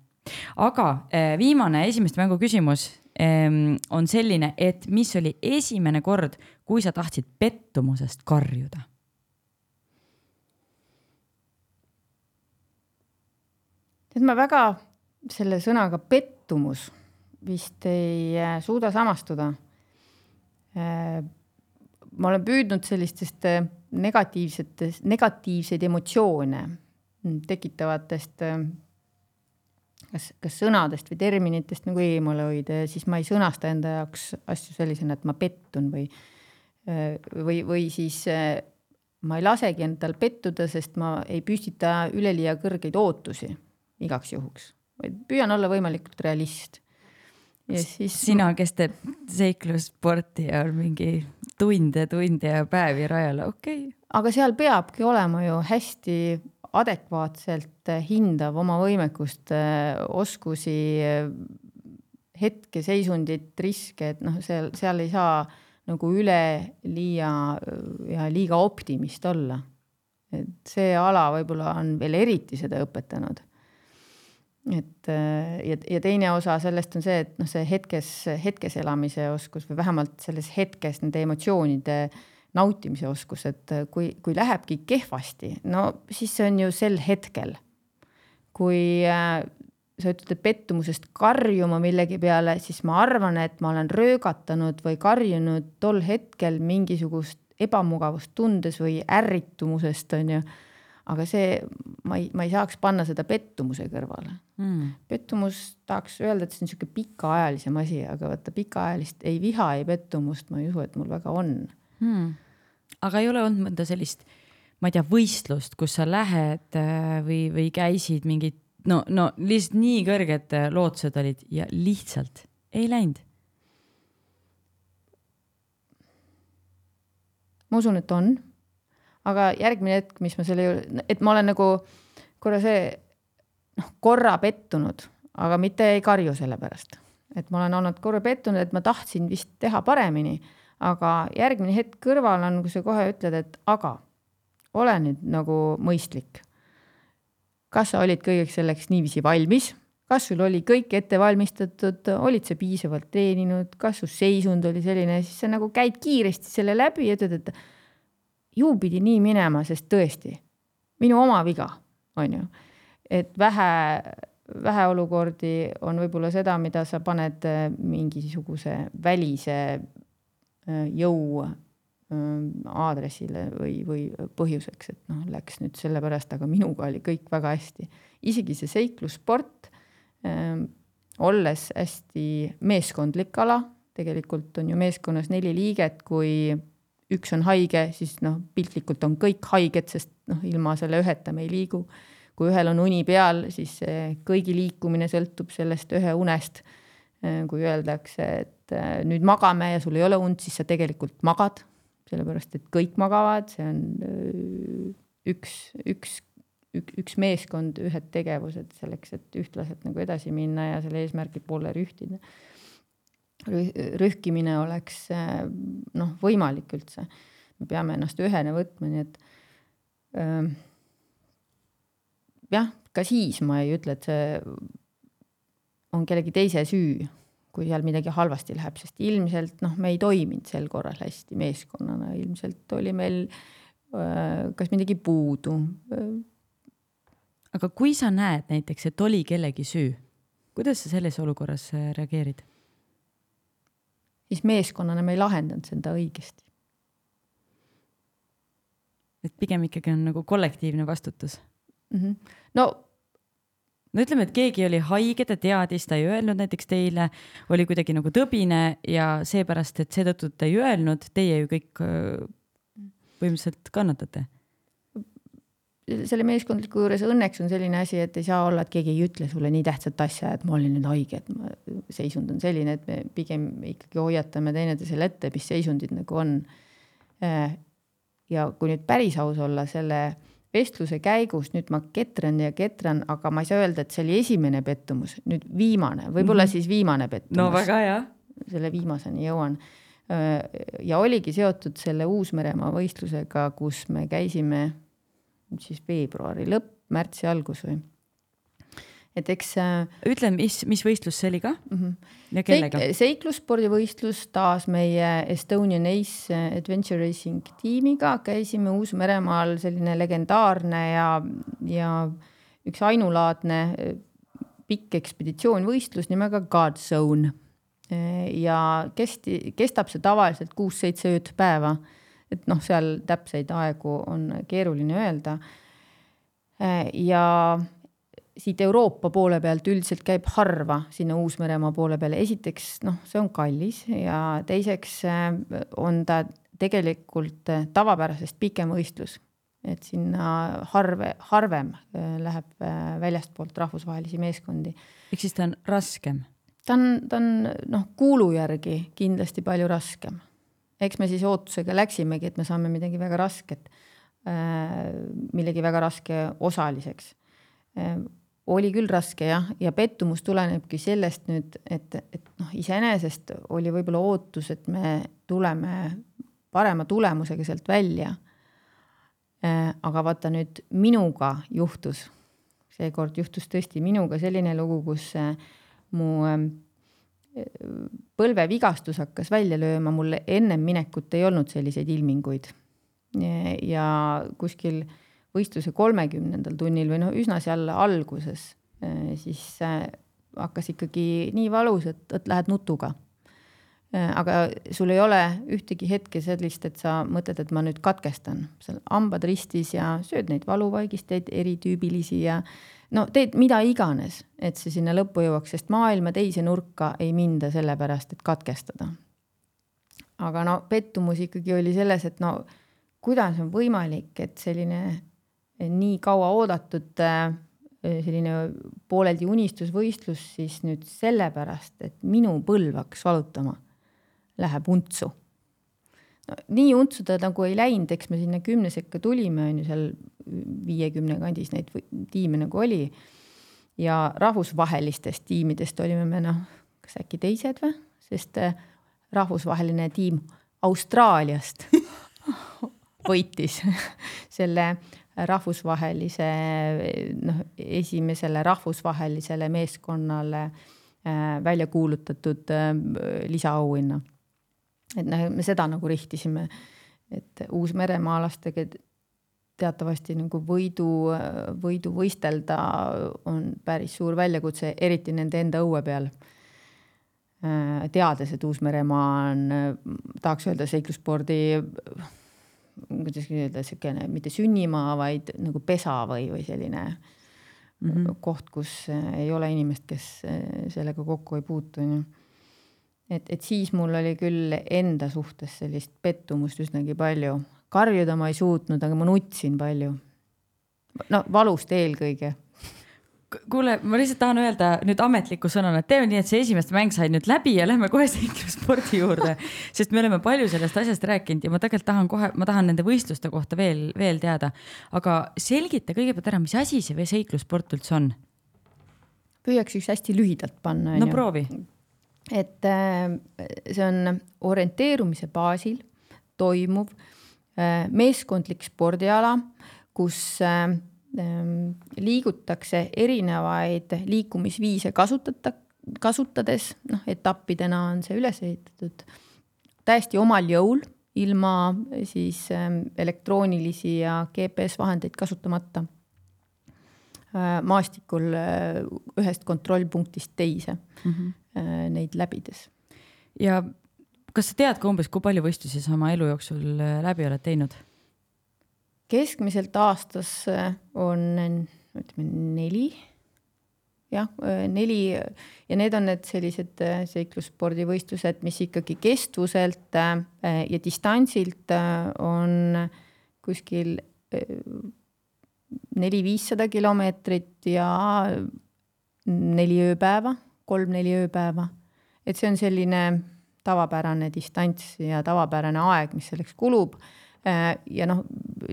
aga eh, viimane esimeste mängu küsimus ehm, on selline, et mis oli esimene kord, kui sa tahtsid pettumusest karjuda? et ma väga selle sõnaga pettumus vist ei eh, suuda samastuda. Eh, ma olen püüdnud sellistest negatiivsetest, negatiivseid emotsioone mm, tekitavatest kas, kas sõnadest või terminitest nagu eemale hoida ja siis ma ei sõnasta enda jaoks asju sellisena, et ma pettun või, või, või siis ma ei lasegi endal pettuda, sest ma ei püstita üleliia kõrgeid ootusi igaks juhuks, vaid püüan olla võimalikult realist ja siis. sina, kes teeb seiklussporti ja mingi tunde, tunde ja päevi rajal, okei okay.. aga seal peabki olema ju hästi adekvaatselt hindav oma võimekust, oskusi, hetkeseisundit, riske, et noh, seal, seal ei saa nagu üleliia ja liiga optimist olla. et see ala võib-olla on veel eriti seda õpetanud et äh, ja, ja teine osa sellest on see, et noh, see hetkes, hetkes elamise oskus või vähemalt selles hetkes nende emotsioonide nautimise oskus, et äh, kui, kui lähebki kehvasti, no siis see on ju sel hetkel. kui äh, sa ütled pettumusest karjuma millegi peale, siis ma arvan, et ma olen röögatanud või karjunud tol hetkel mingisugust ebamugavust tundes või ärritumusest, on ju. Aga see, ma ei, ma ei saaks panna seda pettumuse kõrvale. Mm.. pettumus, tahaks öelda, et see on niisugune pikaajalisem asi, aga vaata pikaajalist ei viha, ei pettumust ma ei usu, et mul väga on. Mm.. Aga ei ole olnud mõnda sellist, ma ei tea, võistlust, kus sa lähed äh, või, või käisid mingit, no, no lihtsalt nii kõrged äh, lootused olid ja lihtsalt ei läinud. Ma usun, et on. Aga järgmine hetk, mis ma selle juurde, et ma olen nagu korra see noh, korra pettunud, aga mitte ei karju selle pärast, et ma olen olnud korra pettunud, et ma tahtsin vist teha paremini, aga järgmine hetk kõrval on, kui sa kohe ütled, et aga ole nüüd nagu mõistlik. kas sa olid kõigeks selleks niiviisi valmis, kas sul oli kõik ette valmistatud, olid sa piisavalt treeninud, kas su seisund oli selline, siis sa nagu käid kiiresti selle läbi ja ütled, et ju pidi nii minema, sest tõesti, minu oma viga, on ju. et vähe, vähe olukordi on võib-olla seda, mida sa paned mingisuguse välise jõu äh, aadressile või, või põhjuseks, et noh, läks nüüd sellepärast, aga minuga oli kõik väga hästi. isegi see seiklussport, olles hästi meeskondlik ala, tegelikult on ju meeskonnas neli liiget, kui üks on haige, siis noh, piltlikult on kõik haiged, sest noh, ilma selle üheta me ei liigu. kui ühel on uni peal, siis kõigi liikumine sõltub sellest ühe unest. kui öeldakse, et äh, nüüd magame ja sul ei ole und, siis sa tegelikult magad, sellepärast et kõik magavad, see on äh, üks, üks, üks, meeskond, ühed tegevused selleks, et ühtlaselt nagu edasi minna ja selle eesmärgi poole rühtida rühkimine oleks noh, võimalik üldse. me peame ennast ühena võtma, nii et äh, jah, ka siis ma ei ütle, et see on kellegi teise süü, kui seal midagi halvasti läheb, sest ilmselt noh, me ei toiminud sel korral hästi meeskonnana, ilmselt oli meil äh, kas midagi puudu. aga kui sa näed näiteks, et oli kellegi süü, kuidas sa selles olukorras äh, reageerid? siis meeskonnana me ei lahendanud seda õigesti. et pigem ikkagi on nagu kollektiivne vastutus mm. -hmm. no no ütleme, et keegi oli haige, ta teadis, ta ei öelnud näiteks teile, oli kuidagi nagu tõbine ja seepärast, et seetõttu ta ei öelnud, teie ju kõik äh, põhimõtteliselt kannatate selle meeskondliku juures õnneks on selline asi, et ei saa olla, et keegi ei ütle sulle nii tähtsat asja, et ma olin nüüd haige, et ma, seisund on selline, et me pigem ikkagi hoiatame teineteisele ette, mis seisundid nagu on. Äh, ja kui nüüd päris aus olla, selle vestluse käigus nüüd ma ketran ja ketran, aga ma ei saa öelda, et see oli esimene pettumus, nüüd viimane, võib-olla mm -hmm. siis viimane pettumus. no väga hea. selle viimaseni jõuan. Ja oligi seotud selle Uus-Meremaa võistlusega, kus me käisime siis veebruari lõpp, märtsi algus või et eks. Äh, ütle, mis, mis võistlus see oli ka mm? -hmm. ja kellega Seik,? seiklusspordivõistlus taas meie Estonian Ace Adventure Racing tiimiga, käisime Uus-Meremaal, selline legendaarne ja, ja üks ainulaadne pikk ekspeditsioonvõistlus nimega God Zone. ja kesti, kestab see tavaliselt kuus-seitse ööd päeva. et noh, seal täpseid aegu on keeruline öelda. ja siit Euroopa poole pealt üldiselt käib harva sinna Uus-Meremaa poole peale, esiteks noh, see on kallis ja teiseks on ta tegelikult tavapärasest pikem võistlus et sinna harve, harvem äh, läheb äh, väljastpoolt rahvusvahelisi meeskondi. ehk siis ta on raskem? ta on, ta on noh, kuulu järgi kindlasti palju raskem. eks me siis ootusega läksimegi, et me saame midagi väga rasket, äh, millegi väga raske osaliseks. Oli küll raske jah, ja pettumus tulenebki sellest nüüd, et, et noh, iseenesest oli võib-olla ootus, et me tuleme parema tulemusega sealt välja Äh, aga vaata nüüd minuga juhtus, seekord juhtus tõesti minuga selline lugu, kus äh, mu ähm, põlvevigastus hakkas välja lööma, mul ennem minekut ei olnud selliseid ilminguid. ja kuskil võistluse kolmekümnendal tunnil või noh, üsna seal alguses, äh, siis hakkas ikkagi nii valus, et, et lähed nutuga Äh, aga sul ei ole ühtegi hetke sellist, et sa mõtled, et ma nüüd katkestan, seal hambad ristis ja sööd neid valuvaigisteid eritüübilisi ja no teed mida iganes, et see sinna lõppu jõuaks, sest maailma teise nurka ei minda sellepärast, et katkestada. aga no pettumus ikkagi oli selles, et no kuidas on võimalik, et selline nii kaua oodatud äh, selline pooleldi unistusvõistlus siis nüüd sellepärast, et minu põlv hakkas valutama läheb untsu. no nii untsu ta nagu ei läinud, eks me sinna kümne sekka tulime, on ju, seal viiekümne kandis neid tiime nagu oli. ja rahvusvahelistest tiimidest olime me noh, kas äkki teised või, sest äh, rahvusvaheline tiim Austraaliast võitis selle rahvusvahelise noh, esimesele rahvusvahelisele meeskonnale äh, välja kuulutatud äh, lisaauhinna et noh, me seda nagu rihtisime, et uusmeremaalastega teatavasti nagu võidu, võidu võistelda on päris suur väljakutse, eriti nende enda õue peal. teades, et Uus-Meremaa on, tahaks öelda seiklusspordi, kuidas öelda, niisugune mitte sünnimaa, vaid nagu pesa või, või selline mm -hmm. koht, kus ei ole inimest, kes sellega kokku ei puutu, on ju et, et siis mul oli küll enda suhtes sellist pettumust üsnagi palju. karjuda ma ei suutnud, aga ma nutsin palju. no valust eelkõige kuule, ma lihtsalt tahan öelda nüüd ametliku sõnana, et teeme nii, et see esimeste mäng sai nüüd läbi ja lähme kohe seiklusspordi juurde, sest me oleme palju sellest asjast rääkinud ja ma tegelikult tahan kohe, ma tahan nende võistluste kohta veel, veel teada. aga selgita kõigepealt ära, mis asi see seiklussport üldse on? püüaks üks hästi lühidalt panna. no proovi et äh, see on orienteerumise baasil toimuv äh, meeskondlik spordiala, kus äh, liigutakse erinevaid liikumisviise kasutata, kasutades, noh, etappidena on see üles ehitatud täiesti omal jõul, ilma siis ähm, elektroonilisi ja GPS vahendeid kasutamata maastikul ühest kontrollpunktist teise mm. -hmm Äh, neid läbides. ja kas sa tead ka umbes, kui palju võistlusi sa oma elu jooksul äh, läbi oled teinud? Keskmiselt aastas äh, on, ütleme neli, jah, neli ja need on need sellised seiklusspordivõistlused, mis ikkagi kestvuselt ja distantsilt on kuskil neli-viissada kilomeetrit ja neli ööpäeva kolm-neli ööpäeva. et see on selline tavapärane distants ja tavapärane aeg, mis selleks kulub. Äh, ja noh,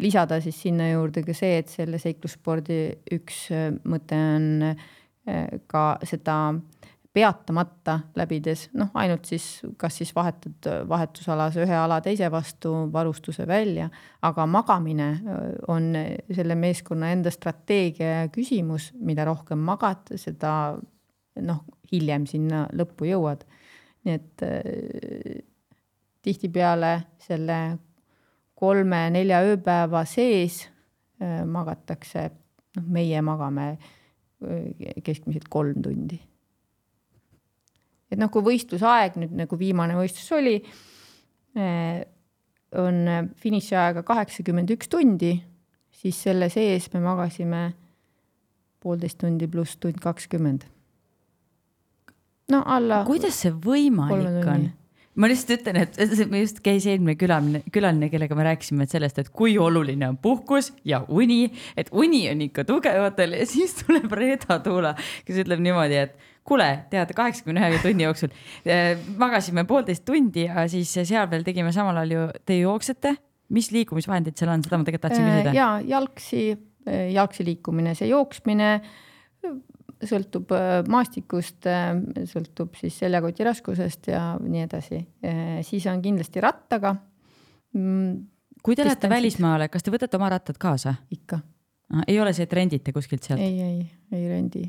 lisada siis sinna juurde ka see, et selle seiklusspordi üks äh, mõte on äh, ka seda peatamata läbides, noh, ainult siis, kas siis vahetad vahetusalas ühe ala teise vastu varustuse välja, aga magamine on selle meeskonna enda strateegia küsimus, mida rohkem magad, seda noh, hiljem sinna lõppu jõuad. nii et tihtipeale selle kolme-nelja ööpäeva sees äh, magatakse noh, meie magame keskmiselt kolm tundi. et noh, kui võistlusaeg nüüd nagu viimane võistlus oli, on finišiaega kaheksakümmend üks tundi, siis selle sees me magasime poolteist tundi pluss tund kakskümmend. no alla. kuidas see võimalik on? Ma lihtsalt ütlen, et just käis eelmine külaline, külaline, kellega me rääkisime sellest, et kui oluline on puhkus ja uni, et uni on ikka tugevatel ja siis tuleb Reeta Tuula, kes ütleb niimoodi, et kuule, tead, kaheksakümne ühe tunni jooksul eh, magasime poolteist tundi ja siis seal veel tegime samal ajal ju, te jooksete, mis liikumisvahendid seal on, seda ma tegelikult tahtsin küsida. ja jalgsi, jalgsi liikumine, see jooksmine sõltub äh, maastikust, äh, sõltub siis seljakoti raskusest ja nii edasi. Äh, siis on kindlasti rattaga. Mm, kui te lähete välismaale, kas te võtate oma rattad kaasa? ikka. ei ole see, et rendite kuskilt sealt? ei, ei, ei rendi.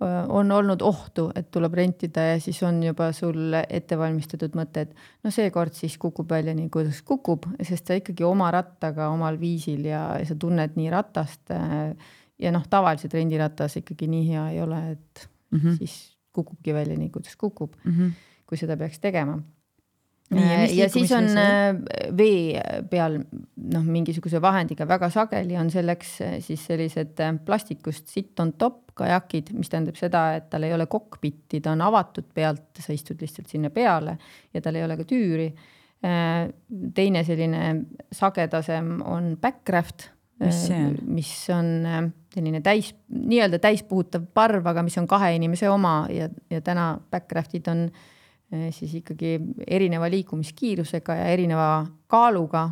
on olnud ohtu, et tuleb rentida ja siis on juba sul ette valmistatud mõte, et no seekord siis kukub välja nii, kuidas kukub, sest sa ikkagi oma rattaga omal viisil ja sa tunned nii ratast äh, ja noh, tavaliselt rendiratas ikkagi nii hea ei ole, et mm -hmm. siis kukubki välja nii, kuidas kukub mm, -hmm. kui seda peaks tegema. ja, ja siis on äh, vee peal noh, mingisuguse vahendiga väga sageli on selleks äh, siis sellised äh, plastikust sit on top kajakid, mis tähendab seda, et tal ei ole kokpitti, ta on avatud pealt, sa istud lihtsalt sinna peale ja tal ei ole ka tüüri. teine selline sagedasem on backraft mis on? Selline täis, nii-öelda täispuhutav parv, aga mis on kahe inimese oma ja, ja täna backraft'id on eh, siis ikkagi erineva liikumiskiirusega ja erineva kaaluga.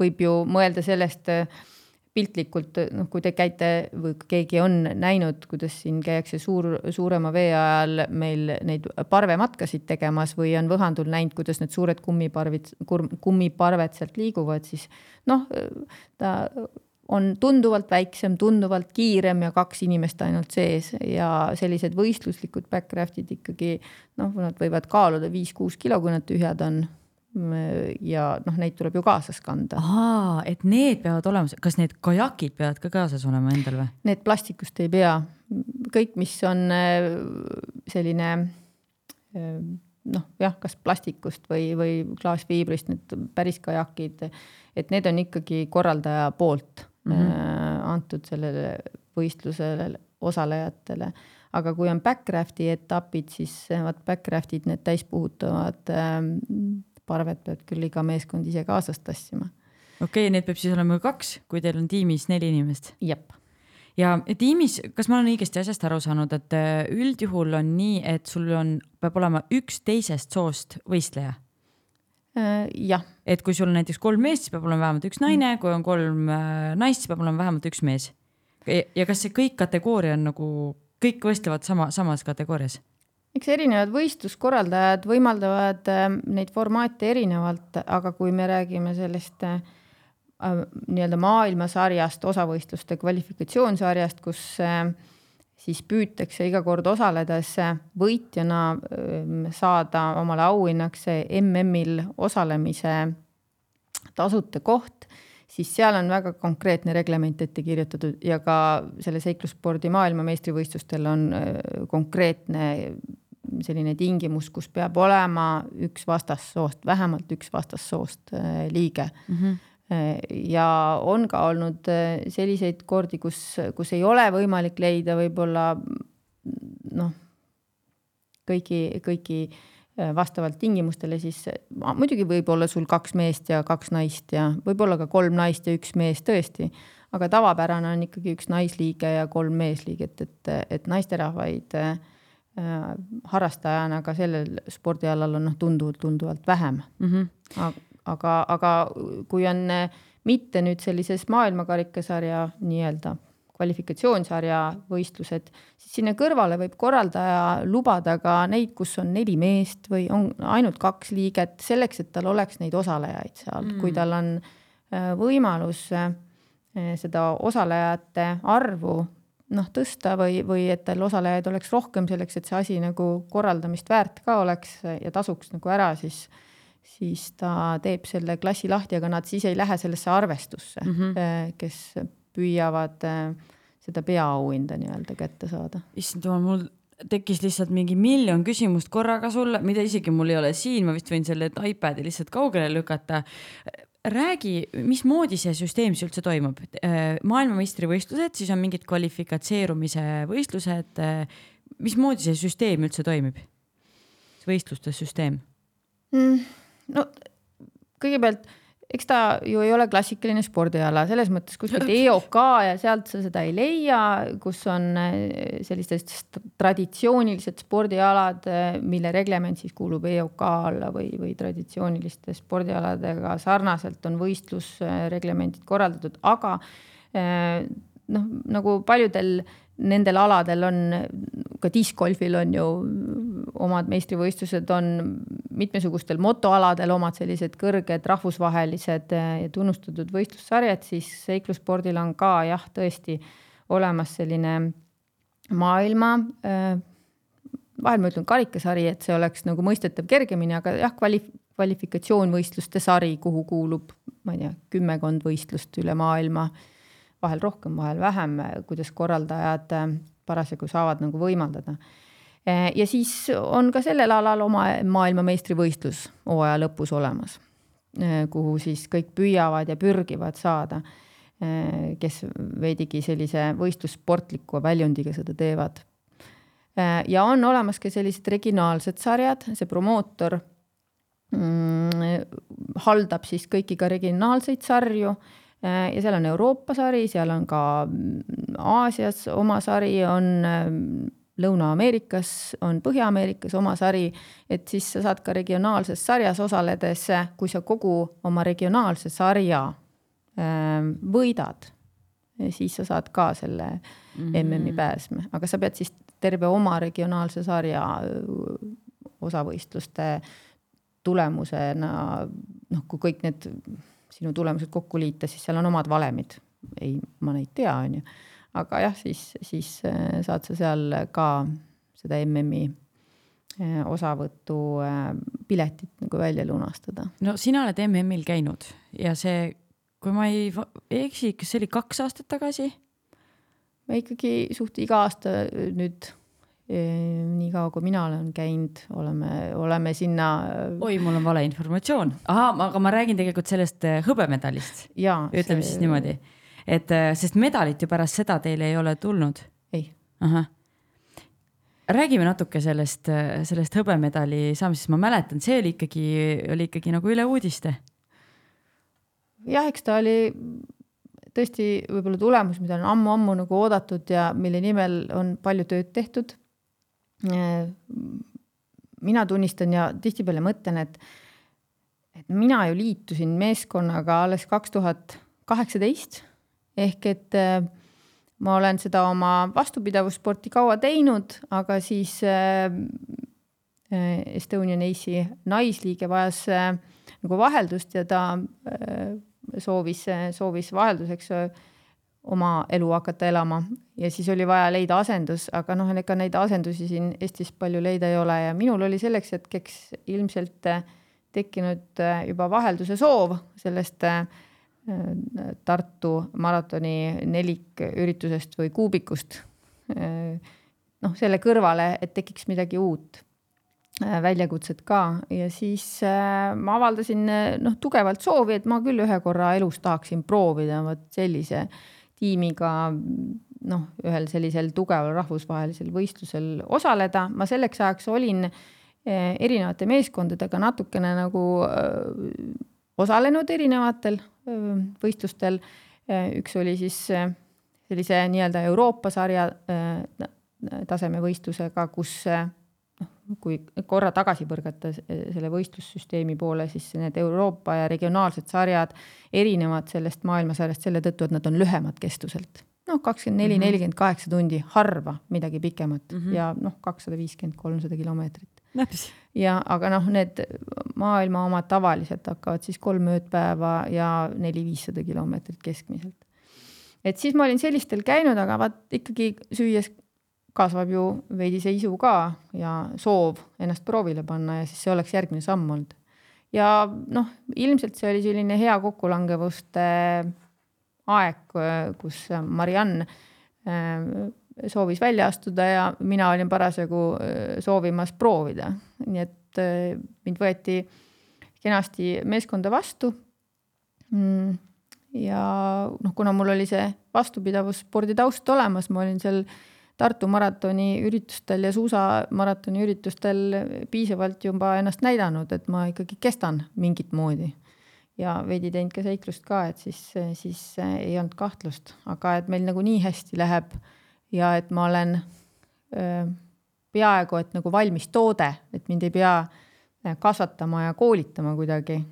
võib ju mõelda sellest eh, piltlikult, noh, kui te käite või keegi on näinud, kuidas siin käiakse suur, suurema vee ajal meil neid parvematkasid tegemas või on Võhandul näinud, kuidas need suured kummiparvid, kummiparved sealt liiguvad, siis noh, ta on tunduvalt väiksem, tunduvalt kiirem ja kaks inimest ainult sees ja sellised võistluslikud backraft'id ikkagi noh, nad võivad kaaluda viis-kuus kilo, kui nad tühjad on. ja noh, neid tuleb ju kaasas kanda. et need peavad olema, kas need kajakid peavad ka kaasas olema endal või? Need plastikust ei pea, kõik, mis on äh, selline äh, noh, jah, kas plastikust või, või klaasfiibrist, need päris kajakid, et need on ikkagi korraldaja poolt mm -hmm. antud sellele võistlusele osalejatele. aga kui on backraft'i etapid, siis vaat backraft'id, need täispuhutavad ähm, parved peab küll iga meeskond ise kaasas tassima. okei okay,, neid peab siis olema kaks, kui teil on tiimis neli inimest? jep ja tiimis, kas ma olen õigesti asjast aru saanud, et äh, üldjuhul on nii, et sul on, peab olema üks teisest soost võistleja? Äh, jah. et kui sul on näiteks kolm meest, siis peab olema vähemalt üks naine, kui on kolm äh, naist, siis peab olema vähemalt üks mees. ja kas see kõik kategooria on nagu, kõik võistlevad sama, samas kategoorias? eks erinevad võistluskorraldajad võimaldavad äh, neid formaate erinevalt, aga kui me räägime sellest äh, nii-öelda maailmasarjast, osavõistluste kvalifikatsioonsarjast, kus äh, siis püütakse iga kord osaledes võitjana saada omale auhinnaks MM-il osalemise tasuta koht, siis seal on väga konkreetne reglement ette kirjutatud ja ka selle seiklusspordi maailmameistrivõistlustel on konkreetne selline tingimus, kus peab olema üks vastassoost, vähemalt üks vastassoost liige mm. -hmm ja on ka olnud äh, selliseid kordi, kus, kus ei ole võimalik leida võib-olla noh, kõiki, kõiki äh, vastavalt tingimustele, siis muidugi võib olla sul kaks meest ja kaks naist ja võib-olla ka kolm naist ja üks mees tõesti, aga tavapärane on ikkagi üks naisliige ja kolm meesliiget, et, et naisterahvaid äh, harrastajana ka sellel spordialal on noh, tunduvalt, tunduvalt vähem mm. -hmm aga, aga kui on eh, mitte nüüd sellises maailmakarikasarja nii-öelda kvalifikatsioonsarja võistlused, siis sinna kõrvale võib korraldaja lubada ka neid, kus on neli meest või on ainult kaks liiget, selleks et tal oleks neid osalejaid seal mm., kui tal on eh, võimalus eh, seda osalejate arvu noh, tõsta või, või et tal osalejaid oleks rohkem selleks, et see asi nagu korraldamist väärt ka oleks ja tasuks nagu ära, siis siis ta teeb selle klassi lahti, aga nad siis ei lähe sellesse arvestusse mm, -hmm. kes püüavad seda peaauhinda nii-öelda kätte saada. issand jumal, mul tekkis lihtsalt mingi miljon küsimust korraga sulle, mida isegi mul ei ole siin, ma vist võin selle iPad'i lihtsalt kaugele lükata. räägi, mismoodi see süsteem siis üldse toimub? maailmameistrivõistlused, siis on mingid kvalifikatseerumise võistlused. mismoodi see süsteem üldse toimib? võistluste süsteem mm,? No kõigepealt eks ta ju ei ole klassikaline spordiala, selles mõttes kuskilt EOK ja sealt sa seda ei leia, kus on eh, sellised traditsioonilised spordialad, eh, mille reglement siis kuulub EOK alla või, või traditsiooniliste spordialadega sarnaselt on võistlusreglemendid korraldatud, aga eh, noh, nagu paljudel nendel aladel on, ka discgolfil on ju omad meistrivõistlused, on mitmesugustel motoaladel omad sellised kõrged rahvusvahelised ja tunnustatud võistlussarjad, siis seiklusspordil on ka jah, tõesti olemas selline maailma vahel ma ütlen karikasari, et see oleks nagu mõistetav kergemini, aga jah, kvali-, kvalifikatsioonvõistluste sari, kuhu kuulub, ma ei tea, kümmekond võistlust üle maailma vahel rohkem, vahel vähem, kuidas korraldajad äh, parasjagu saavad nagu võimaldada. Äh, ja siis on ka sellel alal oma maailmameistrivõistlus hooaja lõpus olemas, äh, kuhu siis kõik püüavad ja pürgivad saada, kes veidigi sellise võistlussportliku väljundiga seda teevad. ja on olemas ka sellised regionaalsed sarjad, see promootor mm, haldab siis kõiki ka regionaalseid sarju ja seal on Euroopa sari, seal on ka mm, Aasias oma sari, on ähm, Lõuna-Ameerikas, on Põhja-Ameerikas oma sari, et siis sa saad ka regionaalses sarjas osaledes, kui sa kogu oma regionaalse sarja ähm, võidad, siis sa saad ka selle mm -hmm. MM-i pääsme, aga sa pead siis terve oma regionaalse sarja äh, osavõistluste tulemusena, noh, kui kõik need sinu tulemused kokku liita, siis seal on omad valemid. ei, ma neid tea, on ju. aga jah, siis, siis äh, saad sa seal ka seda MM-i äh, osavõtu äh, piletit nagu välja lunastada. no sina oled MM-il käinud ja see, kui ma ei eksi, kas see oli kaks aastat tagasi? ma ikkagi suht iga aasta nüüd niikaua kui mina olen käinud, oleme, oleme sinna. oi, mul on valeinformatsioon, ahah, aga ma räägin tegelikult sellest äh, hõbemedalist. ütleme see... siis niimoodi, et äh, sest medalit ju pärast seda teile ei ole tulnud. ei. ahah räägime natuke sellest, äh, sellest hõbemedali saamisest, ma mäletan, see oli ikkagi, oli ikkagi nagu üle uudiste. jah, eks ta oli tõesti võib-olla tulemus, mida on ammu-ammu nagu oodatud ja mille nimel on palju tööd tehtud mina tunnistan ja tihtipeale mõtlen, et, et mina ju liitusin meeskonnaga alles kaks tuhat kaheksateist. Ehk et äh, ma olen seda oma vastupidavussporti kaua teinud, aga siis äh, äh, Estonian Ace'i naisliige vajas nagu vaheldust ja ta soovis, soovis vahelduseks oma elu hakata elama ja siis oli vaja leida asendus, aga noh, ega neid asendusi siin Eestis palju leida ei ole ja minul oli selleks hetkeks ilmselt äh, tekkinud äh, juba vahelduse soov sellest äh, Tartu maratoni neliküritusest või kuubikust. noh, selle kõrvale, et tekiks midagi uut, väljakutset ka ja siis ma avaldasin noh, tugevalt soovi, et ma küll ühe korra elus tahaksin proovida vot sellise äh, tiimiga noh, ühel sellisel tugeval rahvusvahelisel võistlusel osaleda. ma selleks ajaks olin eh, erinevate meeskondadega natukene nagu öö, osalenud erinevatel öö, võistlustel. üks oli siis sellise nii-öelda Euroopa sarja tasemevõistlusega, kus kui korra tagasi põrgata selle võistlussüsteemi poole, siis need Euroopa ja regionaalsed sarjad erinevad sellest maailmasarjast selle tõttu, et nad on lühemad kestuselt. noh, kakskümmend neli, mhm. nelikümmend kaheksa tundi, harva midagi pikemat mm -hmm. ja noh, kakssada viiskümmend, kolmsada kilomeetrit. ja aga noh, need maailma omad tavaliselt hakkavad siis kolm öödpäeva ja neli-viissada kilomeetrit keskmiselt. et siis ma olin sellistel käinud, aga vaat ikkagi süües kasvab ju veidi see isu ka ja soov ennast proovile panna ja siis see oleks järgmine samm olnud. ja noh, ilmselt see oli selline hea kokkulangevuste aeg, kus Mariann soovis välja astuda ja mina olin parasjagu soovimas proovida, nii et mind võeti kenasti meeskonda vastu. Mm, ja noh, kuna mul oli see vastupidavusspordi taust olemas, ma olin seal Tartu maratoni üritustel ja suusamaratoni üritustel piisavalt juba ennast näidanud, et ma ikkagi kestan mingit moodi. ja veidi teinud ka seiklust ka, et siis, siis ei olnud kahtlust, aga et meil nagu nii hästi läheb ja et ma olen öö, peaaegu et nagu valmis toode, et mind ei pea kasvatama ja koolitama kuidagi.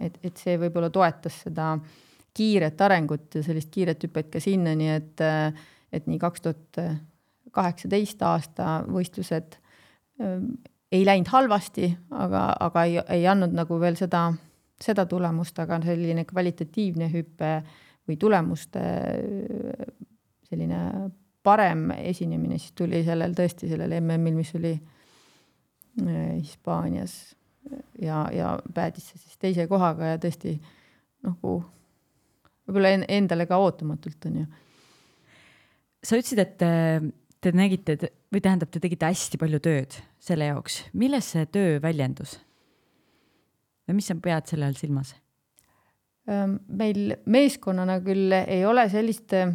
et, et see võib-olla toetas seda kiiret arengut ja sellist kiiret hüpet ka sinnani, et et nii kaks tuhat kaheksateist aasta võistlused ähm, ei läinud halvasti, aga, aga ei, ei andnud nagu veel seda, seda tulemust, aga selline kvalitatiivne hüpe või tulemuste selline parem esinemine siis tuli sellel tõesti sellel MM-il, mis oli äh, Hispaanias ja, ja päädis see siis teise kohaga ja tõesti nagu võib-olla endale ka ootamatult on ju sa ütlesid, et äh, te nägite või tähendab, te tegite hästi palju tööd selle jaoks. milles see töö väljendus? või mis sa pead selle all silmas? meil meeskonnana küll ei ole sellist äh,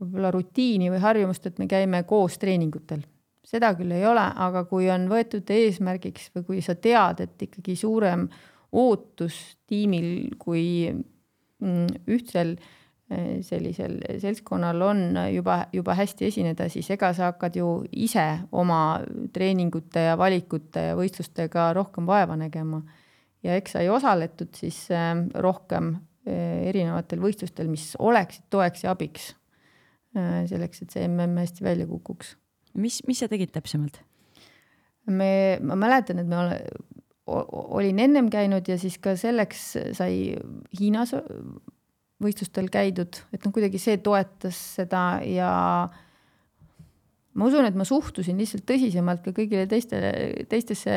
võib-olla rutiini või harjumust, et me käime koos treeningutel. seda küll ei ole, aga kui on võetud eesmärgiks või kui sa tead, et ikkagi suurem ootus tiimil kui mm, ühtsel äh, sellisel seltskonnal on juba, juba hästi esineda, siis ega sa hakkad ju ise oma treeningute ja valikute ja võistlustega rohkem vaeva nägema. ja eks sai osaletud siis eh, rohkem eh, erinevatel võistlustel, mis oleksid toeks ja abiks. selleks, et see mm hästi välja kukuks. mis, mis sa tegid täpsemalt? me, ma mäletan, et me ole, olin ennem käinud ja siis ka selleks sai Hiinas võistlustel käidud, et noh, kuidagi see toetas seda ja ma usun, et ma suhtusin lihtsalt tõsisemalt ka kõigile teistele, teistesse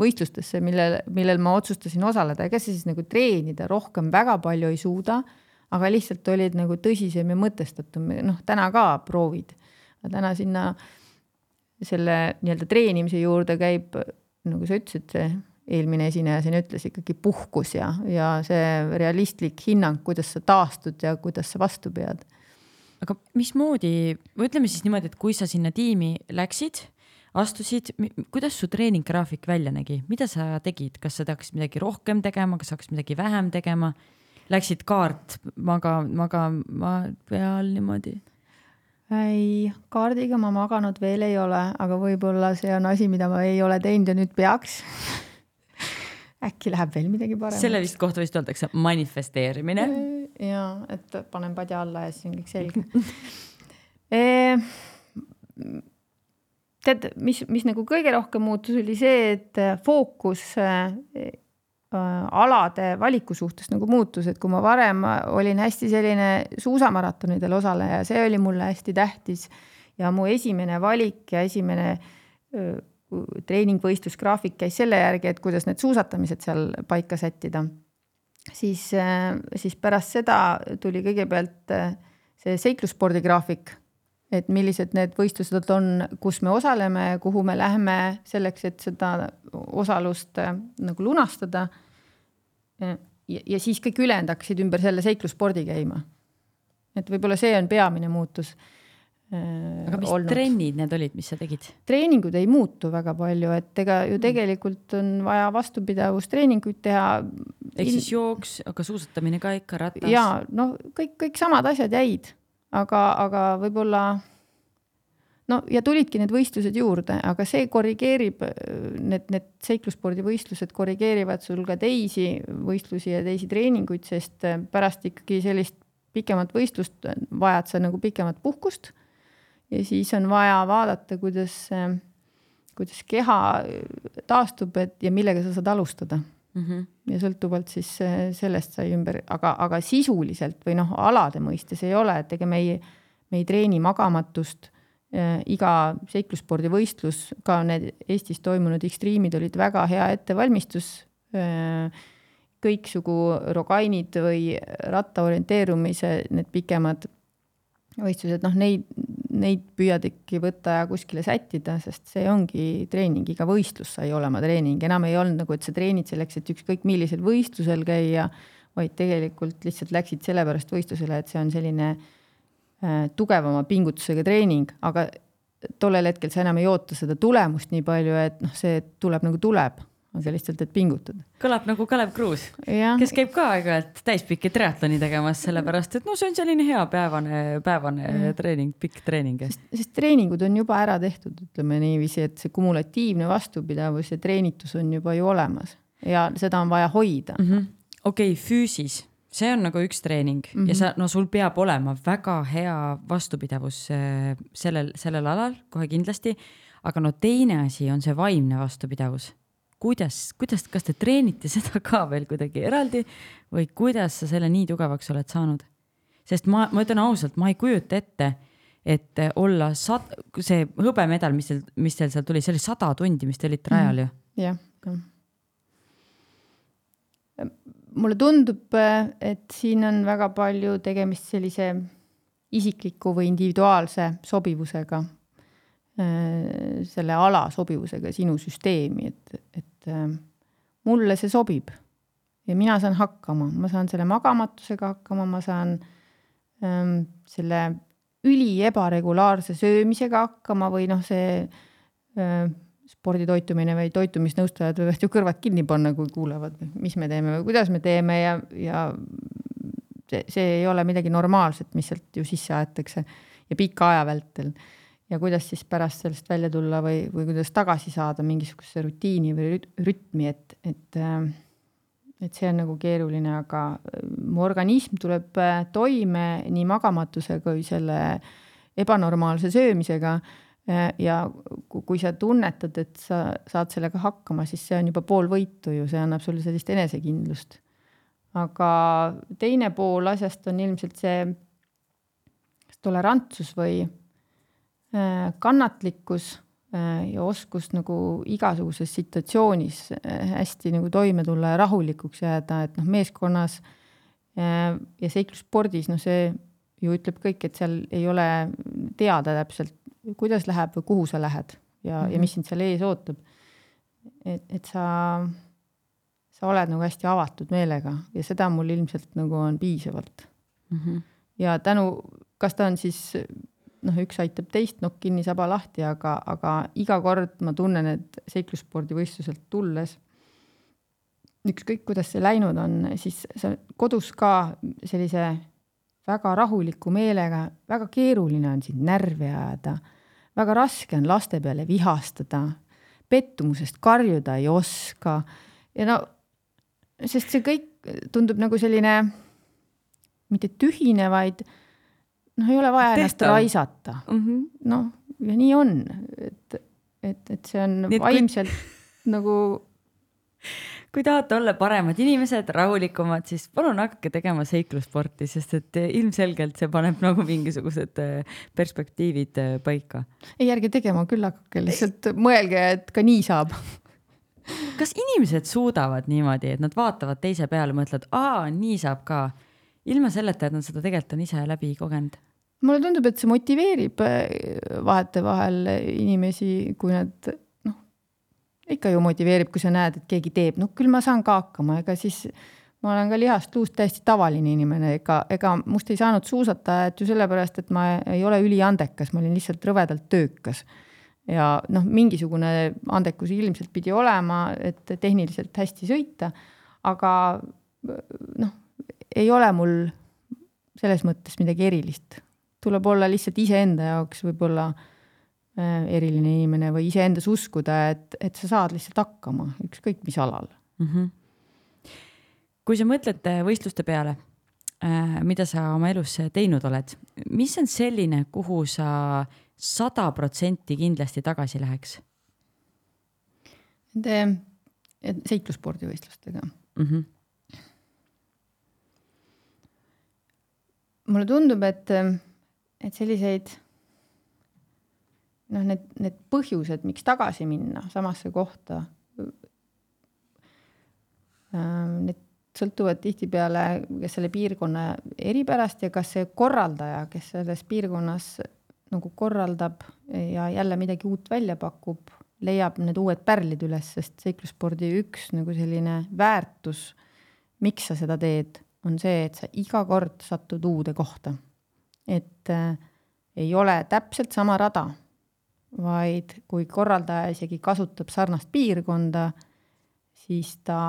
võistlustesse, millel, millel ma otsustasin osaleda, ega siis nagu treenida rohkem väga palju ei suuda, aga lihtsalt olid nagu tõsisem ja mõtestatum, noh, täna ka proovid. täna sinna selle nii-öelda treenimise juurde käib, nagu sa ütlesid, see eelmine esineja siin ütles, ikkagi puhkus ja, ja see realistlik hinnang, kuidas sa taastud ja kuidas sa vastu pead. aga mismoodi, või ütleme siis niimoodi, et kui sa sinna tiimi läksid, astusid, kuidas su treeninggraafik välja nägi, mida sa tegid, kas sa hakkasid midagi rohkem tegema, kas hakkasid midagi vähem tegema? Läksid kaart maga, magama peal niimoodi? ei, kaardiga ma maganud veel ei ole, aga võib-olla see on asi, mida ma ei ole teinud ja nüüd peaks äkki läheb veel midagi paremat. selle vist kohta vist öeldakse manifesteerimine. ja, et panen padja alla ja siis on kõik selge e,. tead, mis, mis nagu kõige rohkem muutus, oli see, et fookus äh, alade valiku suhtes nagu muutus, et kui ma varem olin hästi selline suusamaratonidel osaleja, see oli mulle hästi tähtis ja mu esimene valik ja esimene treeningvõistlusgraafik käis selle järgi, et kuidas need suusatamised seal paika sättida. siis, siis pärast seda tuli kõigepealt see seiklusspordi graafik, et millised need võistlused on, kus me osaleme, kuhu me läheme selleks, et seda osalust nagu lunastada. ja, ja siis kõik ülejäänud hakkasid ümber selle seiklusspordi käima. et võib-olla see on peamine muutus aga mis olnud. trennid need olid, mis sa tegid? treeningud ei muutu väga palju, et ega ju mm. tegelikult on vaja vastupidavustreeninguid teha. ehk siis jooks, aga suusatamine ka ikka ratas? ja noh, kõik, kõik samad asjad jäid, aga, aga võib-olla no ja tulidki need võistlused juurde, aga see korrigeerib, need, need seiklusspordivõistlused korrigeerivad sul ka teisi võistlusi ja teisi treeninguid, sest pärast ikkagi sellist pikemat võistlust vajad sa nagu pikemat puhkust ja siis on vaja vaadata, kuidas, kuidas keha taastub, et ja millega sa saad alustada mm. -hmm. ja sõltuvalt siis sellest sai ümber, aga, aga sisuliselt või noh, alade mõistes ei ole, et ega me ei, me ei treeni magamatust äh,. iga seiklusspordivõistlus, ka need Eestis toimunud ekstriimid olid väga hea ettevalmistus äh, kõiksugu rogainid või ratta orienteerumise, need pikemad võistlused, noh, neid, neid püüad ikkagi võtta ja kuskile sättida, sest see ongi treening, iga võistlus sai olema treening, enam ei olnud nagu, et sa treenid selleks, et ükskõik millisel võistlusel käia, vaid tegelikult lihtsalt läksid sellepärast võistlusele, et see on selline äh, tugevama pingutusega treening, aga tollel hetkel sa enam ei oota seda tulemust nii palju, et noh, see tuleb nagu tuleb aga lihtsalt, et pingutada. kõlab nagu Kalev Kruus, kes käib ka aeg-ajalt täispikki triatloni tegemas, sellepärast et no see on selline hea päevane, päevane mm. treening, pikk treening. sest, treeningud on juba ära tehtud, ütleme niiviisi, et see kumulatiivne vastupidavus ja treenitus on juba ju olemas ja seda on vaja hoida mm -hmm.. okei okay,, füüsis, see on nagu üks treening mm -hmm. ja sa, no sul peab olema väga hea vastupidavus äh, sellel, sellel alal kohe kindlasti. aga no teine asi on see vaimne vastupidavus kuidas, kuidas, kas te treenite seda ka veel kuidagi eraldi või kuidas sa selle nii tugevaks oled saanud? sest ma, ma ütlen ausalt, ma ei kujuta ette, et olla sad-, see hõbemedal, mis teil, mis teil seal tuli, see oli sada tundi, mis te olite rajal ju. Mhm. jah, jah mulle tundub, et siin on väga palju tegemist sellise isikliku või individuaalse sobivusega, selle ala sobivusega sinu süsteemi, et, et äh, mulle see sobib. Ja mina saan hakkama, ma saan selle magamatusega hakkama, ma saan ähm, selle üli ebaregulaarse söömisega hakkama või noh, see äh, sporditoitumine või toitumisnõustajad võivad ju kõrvad kinni panna, kui kuulevad, mis me teeme või kuidas me teeme ja, ja see, see ei ole midagi normaalset, mis sealt ju sisse aetakse ja pika aja vältel ja kuidas siis pärast sellest välja tulla või, või kuidas tagasi saada mingisugusesse rutiini või rütmi, et, et äh, et see on nagu keeruline, aga äh, mu organism tuleb äh, toime nii magamatuse kui selle ebanormaalse söömisega. ja kui sa tunnetad, et sa saad sellega hakkama, siis see on juba pool võitu ju, see annab sulle sellist enesekindlust. aga teine pool asjast on ilmselt see tolerantsus või kannatlikkus äh, ja oskus nagu igasuguses situatsioonis äh, hästi nagu toime tulla ja rahulikuks jääda, et noh, meeskonnas ja seiklusspordis, noh, see ju ütleb kõik, et seal ei ole teada täpselt, kuidas läheb või kuhu sa lähed ja mm, -hmm. ja mhm. mis sind seal ees ootab. et, et sa, sa oled nagu hästi avatud meelega ja seda mul ilmselt nagu on piisavalt mm. -hmm. ja tänu, kas ta on siis noh, üks aitab teist, nokk kinni, saba lahti, aga, aga iga kord ma tunnen, et seiklusspordivõistluselt tulles, ükskõik kuidas see läinud on, siis sa kodus ka sellise väga rahuliku meelega, väga keeruline on sind närvi ajada, väga raske on laste peale vihastada, pettumusest karjuda ei oska. Ja no, sest see kõik tundub nagu selline mitte tühine, vaid noh, ei ole vaja ennast raisata. Mm -hmm.. noh, ja nii on, et, et, et see on nii, vaimselt kui... nagu kui tahate olla paremad inimesed, rahulikumad, siis palun hakake tegema seiklussporti, sest et ilmselgelt see paneb nagu mingisugused äh, perspektiivid äh, paika. ei, ärge tegema küll hakake, lihtsalt mõelge, et ka nii saab. Kas inimesed suudavad niimoodi, et nad vaatavad teise peale, mõtlevad, aa, nii saab ka, ilma selleta, et nad seda tegelikult on ise läbi kogenud? Mulle tundub, et see motiveerib äh, vahetevahel inimesi, kui nad noh, ikka ju motiveerib, kui sa näed, et keegi teeb, noh küll ma saan ka hakkama, ega siis ma olen ka lihast luust täiesti tavaline inimene, ega, ega must ei saanud suusatajat ju sellepärast, et ma ei ole üliandekas, ma olin lihtsalt rõvedalt töökas. ja noh, mingisugune andekus ilmselt pidi olema, et tehniliselt hästi sõita, aga noh, ei ole mul selles mõttes midagi erilist tuleb olla lihtsalt iseenda jaoks võib-olla äh, eriline inimene või iseendas uskuda, et, et sa saad lihtsalt hakkama, ükskõik mis alal mm. -hmm. kui sa mõtled äh, võistluste peale, äh, mida sa oma elus teinud oled, mis on selline, kuhu sa sada protsenti kindlasti tagasi läheks? Nende seiklusspordivõistlustega mm. -hmm. mulle tundub, et et selliseid noh, need, need põhjused, miks tagasi minna samasse kohta, ähm, need sõltuvad tihtipeale kas selle piirkonna eripärast ja kas see korraldaja, kes selles piirkonnas nagu korraldab ja jälle midagi uut välja pakub, leiab need uued pärlid üles, sest seiklusspordi üks nagu selline väärtus, miks sa seda teed, on see, et sa iga kord satud uude kohta. Et äh, ei ole täpselt sama rada, vaid kui korraldaja isegi kasutab sarnast piirkonda, siis ta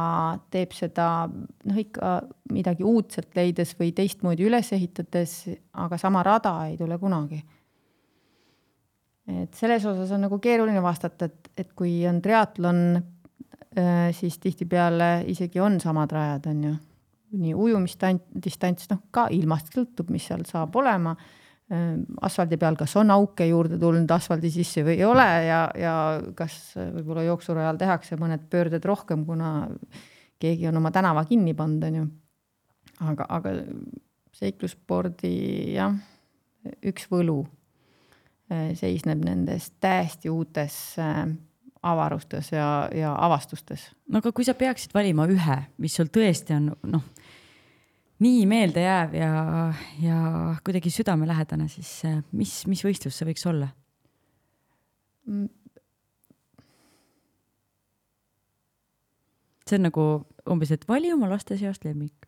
teeb seda noh, ikka midagi uudselt leides või teistmoodi üles ehitades, aga sama rada ei tule kunagi et selles osas on nagu keeruline vastata, et, et kui on triatlon, äh, siis tihtipeale isegi on samad rajad, on ju. Nii ujumisdistants, noh ka ilmast sõltub, mis seal saab olema. Äh, asfaldi peal, kas on auke juurde tulnud asfaldi sisse või ei ole ja, ja kas võib-olla jooksurajal tehakse mõned pöörded rohkem, kuna keegi on oma tänava kinni pannud, on ju. aga, aga seiklusspordi jah, üks võlu Äh, seisneb nendes täiesti uutes äh, avarustes ja, ja avastustes. no aga kui sa peaksid valima ühe, mis sul tõesti on noh, nii meeldejääv ja, ja kuidagi südamelähedane, siis äh, mis, mis võistlus see võiks olla mm.? see on nagu umbes, et vali oma laste seast lemmik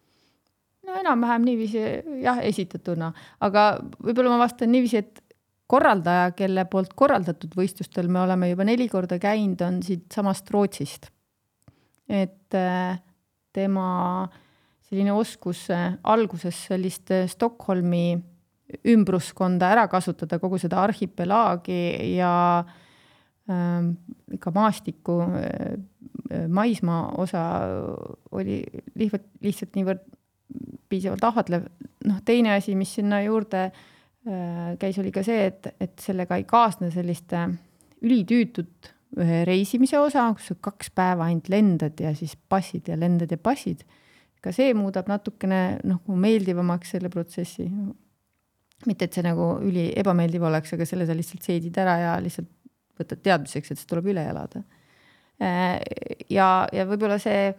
no enam-vähem niiviisi jah, esitatuna, aga võib-olla ma vastan niiviisi, et korraldaja, kelle poolt korraldatud võistlustel me oleme juba neli korda käinud, on siitsamast Rootsist. et äh, tema selline oskus äh, alguses sellist äh, Stockholmi ümbruskonda ära kasutada, kogu seda arhipelaagi ja äh, ka maastiku äh, maismaa osa oli lihtsalt, lihtsalt niivõrd piisavalt ahvatlev. noh, teine asi, mis sinna juurde käis, oli ka see, et, et sellega ei kaasne sellist ülitüütut reisimise osa, kus sa kaks päeva ainult lendad ja siis passid ja lendad ja passid. Ka see muudab natukene noh, meeldivamaks selle protsessi. mitte, et see nagu üli ebameeldiv oleks, aga selle sa lihtsalt seedid ära ja lihtsalt võtad teadmiseks, et see tuleb üle elada. Äh, ja, ja võib-olla see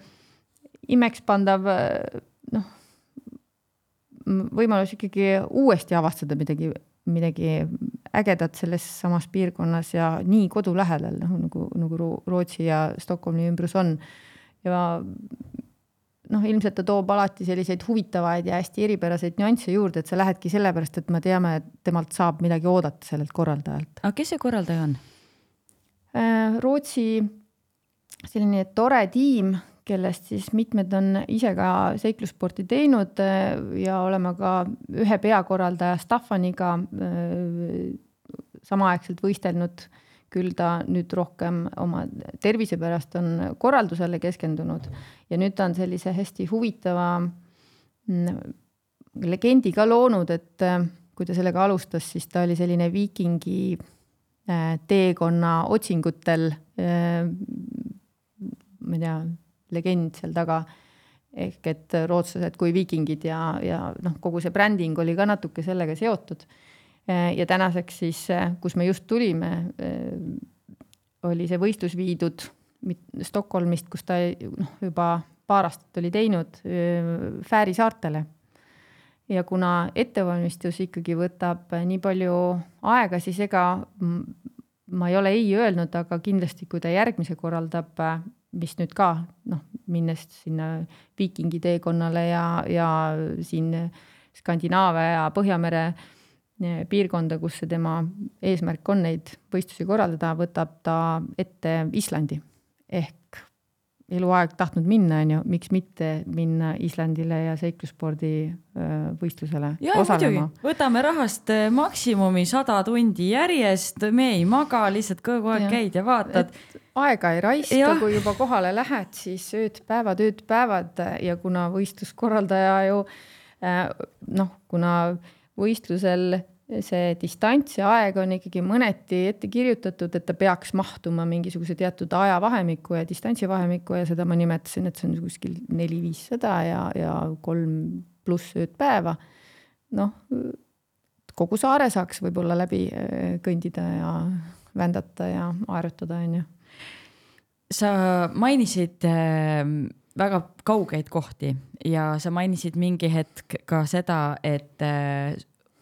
imekspandav noh võimalus ikkagi uuesti avastada midagi, midagi ägedat selles samas piirkonnas ja nii kodu lähedal, noh nagu, nagu Rootsi ja Stockholmi ümbrus on. ja noh, ilmselt ta toob alati selliseid huvitavaid ja hästi eripäraseid nüansse juurde, et sa lähedki sellepärast, et me teame, et temalt saab midagi oodata, sellelt korraldajalt. aga kes see korraldaja on? Äh, Rootsi selline tore tiim, kellest siis mitmed on ise ka seiklussporti teinud äh, ja oleme ka ühe peakorraldaja Staffaniga äh, samaaegselt võistelnud, küll ta nüüd rohkem oma tervise pärast on korraldusele keskendunud ja nüüd ta on sellise hästi huvitava mm, legendi ka loonud, et äh, kui ta sellega alustas, siis ta oli selline viikingi teekonna otsingutel, ma ei tea legend seal taga. ehk et rootslased kui viikingid ja, ja noh, kogu see bränding oli ka natuke sellega seotud. Ja tänaseks siis, kus me just tulime, oli see võistlus viidud Stockholmist, kus ta noh, juba paar aastat oli teinud Fääri saartele. Ja kuna ettevalmistus ikkagi võtab nii palju aega, siis ega ma ei ole ei öelnud, aga kindlasti, kui ta järgmise korraldab, mis nüüd ka noh, minnes sinna viikingi teekonnale ja, ja siin Skandinaavia ja Põhjamere eh, piirkonda, kus see tema eesmärk on neid võistlusi korraldada, võtab ta ette Islandi ehk eluaeg tahtnud minna, on ju, miks mitte minna Islandile ja seiklusspordi võistlusele ja, osalema. võtame rahast maksimumi sada tundi järjest, me ei maga, lihtsalt kogu aeg ja. käid ja vaatad. aega ei raiska, kui juba kohale lähed, siis ööd-päevad, ööd-päevad ja kuna võistluskorraldaja ju noh, kuna võistlusel see distants ja aeg on ikkagi mõneti ette kirjutatud, et ta peaks mahtuma mingisuguse teatud ajavahemikku ja distantsivahemikku ja seda ma nimetasin, et see on kuskil neli-viissada ja, ja kolm pluss ööd-päeva. noh, kogu saare saaks võib-olla läbi äh, kõndida ja vändata ja aerutada, on ju. sa mainisid äh, väga kaugeid kohti ja sa mainisid mingi hetk ka seda, et äh,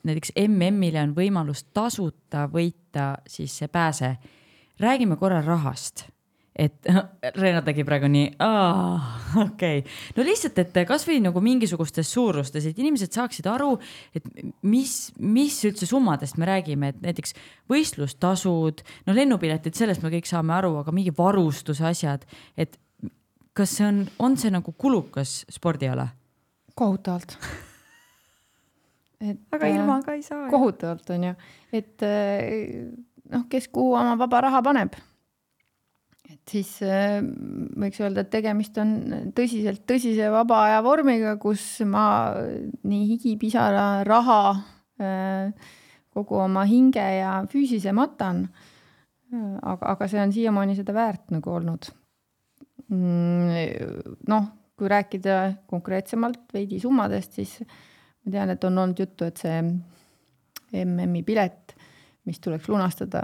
näiteks MM-ile on võimalus tasuta võita siis see pääse. räägime korra rahast et Reena tegi praegu nii, okei okay., no lihtsalt, et kasvõi nagu mingisugustes suurustes, et inimesed saaksid aru, et mis, mis üldse summadest me räägime, et näiteks võistlustasud, no lennupiletid, sellest me kõik saame aru, aga mingi varustuse asjad, et kas see on, on see nagu kulukas spordiala? kohutavalt et aga ilma ka ei saa. kohutavalt on ju, et noh, kes kuhu oma vaba raha paneb et siis äh, võiks öelda, et tegemist on tõsiselt tõsise vaba aja vormiga, kus ma nii higi, pisara, raha, äh, kogu oma hinge ja füüsise matan. aga, aga see on siiamaani seda väärt nagu olnud. Mm, noh, kui rääkida konkreetsemalt veidi summadest, siis ma tean, et on olnud juttu, et see MM-i pilet, mis tuleks lunastada,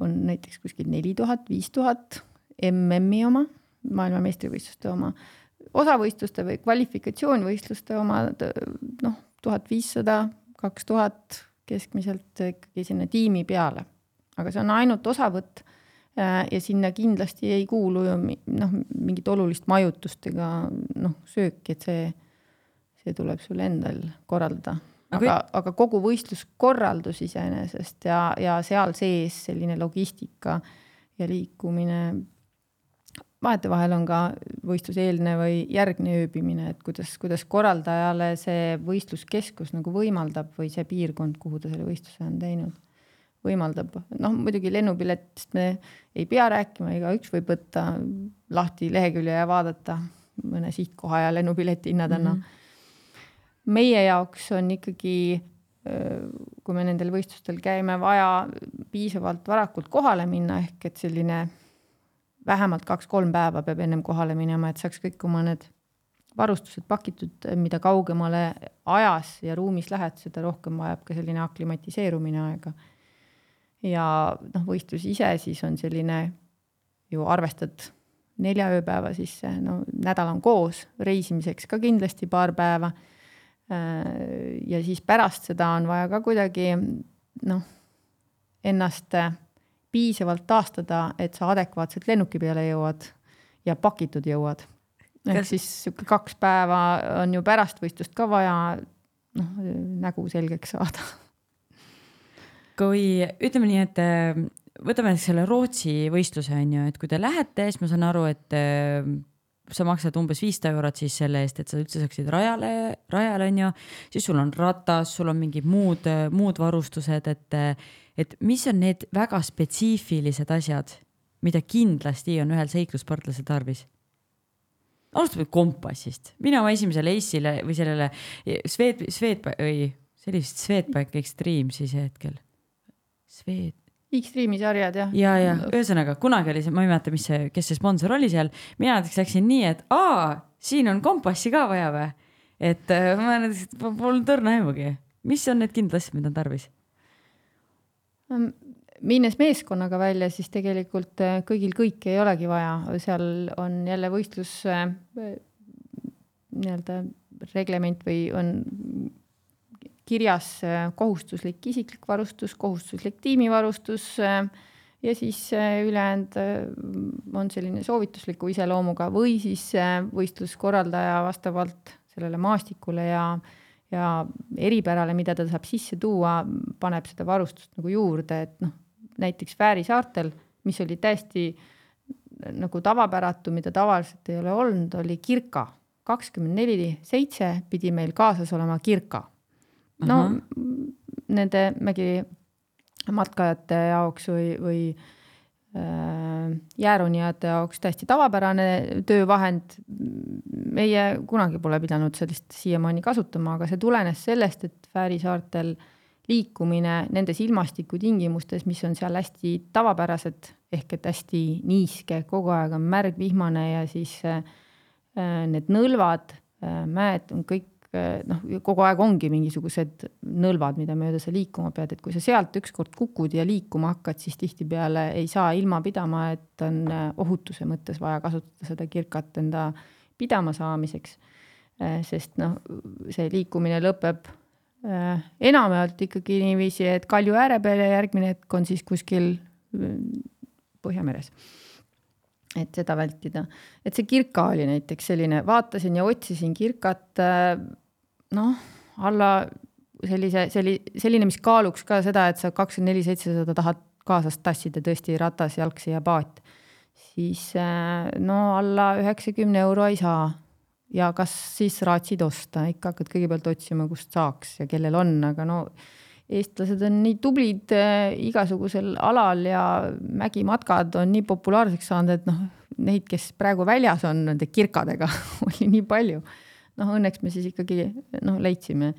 on näiteks kuskil neli tuhat, viis tuhat MM-i oma, maailmameistrivõistluste oma, osavõistluste või kvalifikatsioonvõistluste oma noh, tuhat viissada, kaks tuhat keskmiselt ikkagi sinna tiimi peale. aga see on ainult osavõtt ja sinna kindlasti ei kuulu ju noh, mingit olulist majutust ega noh, sööki, et see, see tuleb sul endal korraldada. Aga, aga, aga kogu võistluskorraldus iseenesest ja, ja seal sees selline logistika ja liikumine vahetevahel on ka võistluseelne või järgne ööbimine, et kuidas, kuidas korraldajale see võistluskeskus nagu võimaldab või see piirkond, kuhu ta selle võistluse on teinud, võimaldab. noh, muidugi lennupiletist me ei pea rääkima, igaüks võib võtta lahti lehekülje ja vaadata mõne sihtkoha ja lennupileti hinnad on mm. -hmm. meie jaoks on ikkagi, kui me nendel võistlustel käime, vaja piisavalt varakult kohale minna, ehk et selline vähemalt kaks-kolm päeva peab ennem kohale minema, et saaks kõik oma need varustused pakitud, mida kaugemale ajas ja ruumis lähed, seda rohkem vajab ka selline aklimatiseerumine aega. Ja noh, võistlus ise siis on selline ju arvestad nelja ööpäeva sisse, no nädal on koos, reisimiseks ka kindlasti paar päeva. ja siis pärast seda on vaja ka kuidagi noh, ennast piisavalt taastada, et sa adekvaatselt lennuki peale jõuad ja pakitud jõuad. ehk siis sihuke kaks päeva on ju pärast võistlust ka vaja noh, nägu selgeks saada. kui ütleme nii, et äh, võtame selle Rootsi võistluse on ju, et kui te lähete, siis ma saan aru, et äh, sa maksad umbes viissada eurot siis selle eest, et sa üldse saaksid rajale, rajale on ju, siis sul on ratas, sul on mingid muud, muud varustused, et et mis on need väga spetsiifilised asjad, mida kindlasti on ühel seiklussportlasel tarvis? alustame kompassist, mina oma esimesele Ace'ile või sellele Swed, Swedback või see oli vist Swedback Extreme siis hetkel. Swed. Extreme'i sarjad jah. ja, ja ühesõnaga kunagi oli see, ma ei mäleta, mis see, kes see sponsor oli seal, mina näiteks läksin nii, et aa, siin on kompassi ka vaja või? et äh, ma näiteks, polnud õrna aimugi, mis on need kindlad asjad, mida on tarvis minnes meeskonnaga välja, siis tegelikult äh, kõigil kõike ei olegi vaja, seal on jälle võistlus äh, nii-öelda reglement või on kirjas äh, kohustuslik isiklik varustus, kohustuslik tiimivarustus ja siis ülejäänud on selline soovitusliku iseloomuga või siis võistluskorraldaja vastavalt sellele maastikule ja äh, ja eripärale, mida ta saab sisse tuua, paneb seda varustust nagu juurde, et noh, näiteks Fääri saartel, mis oli täiesti nagu tavapäratu, mida tavaliselt ei ole olnud, oli kirka. kakskümmend neli seitse pidi meil kaasas olema kirka. No uh -huh. nende mägimatkajate jaoks või, või Äh, jääronijate jaoks täiesti tavapärane töövahend. meie kunagi pole pidanud sellist siiamaani kasutama, aga see tulenes sellest, et Fääri saartel liikumine nendes ilmastikutingimustes, mis on seal hästi tavapärased, ehk et hästi niiske, kogu aeg on märg, vihmane ja siis äh, need nõlvad, äh, mäed on kõik noh, kogu aeg ongi mingisugused nõlvad, mida mööda sa liikuma pead, et kui sa sealt ükskord kukud ja liikuma hakkad, siis tihtipeale ei saa ilma pidama, et on eh, ohutuse mõttes vaja kasutada seda kirkat enda pidama saamiseks. sest noh, see liikumine lõpeb enamjaolt ikkagi niiviisi, et Kalju ääre peal ja järgmine hetk on siis kuskil Põhjameres et seda vältida. et see kirka oli näiteks selline, vaatasin ja otsisin kirkat noh, alla sellise, selli-, selline, mis kaaluks ka seda, et sa kakskümmend neli seitse seda tahad kaasas tassida, tõesti ratas, jalgsi ja paat, siis äh, no alla üheksakümne euro ei saa. ja kas siis raatsid osta, ikka hakkad kõigepealt otsima, kust saaks ja kellel on, aga no eestlased on nii tublid äh, igasugusel alal ja mägimatkad on nii populaarseks saanud, et noh, neid, kes praegu väljas on nende kirkadega oli nii palju. noh, õnneks me siis ikkagi noh, leidsime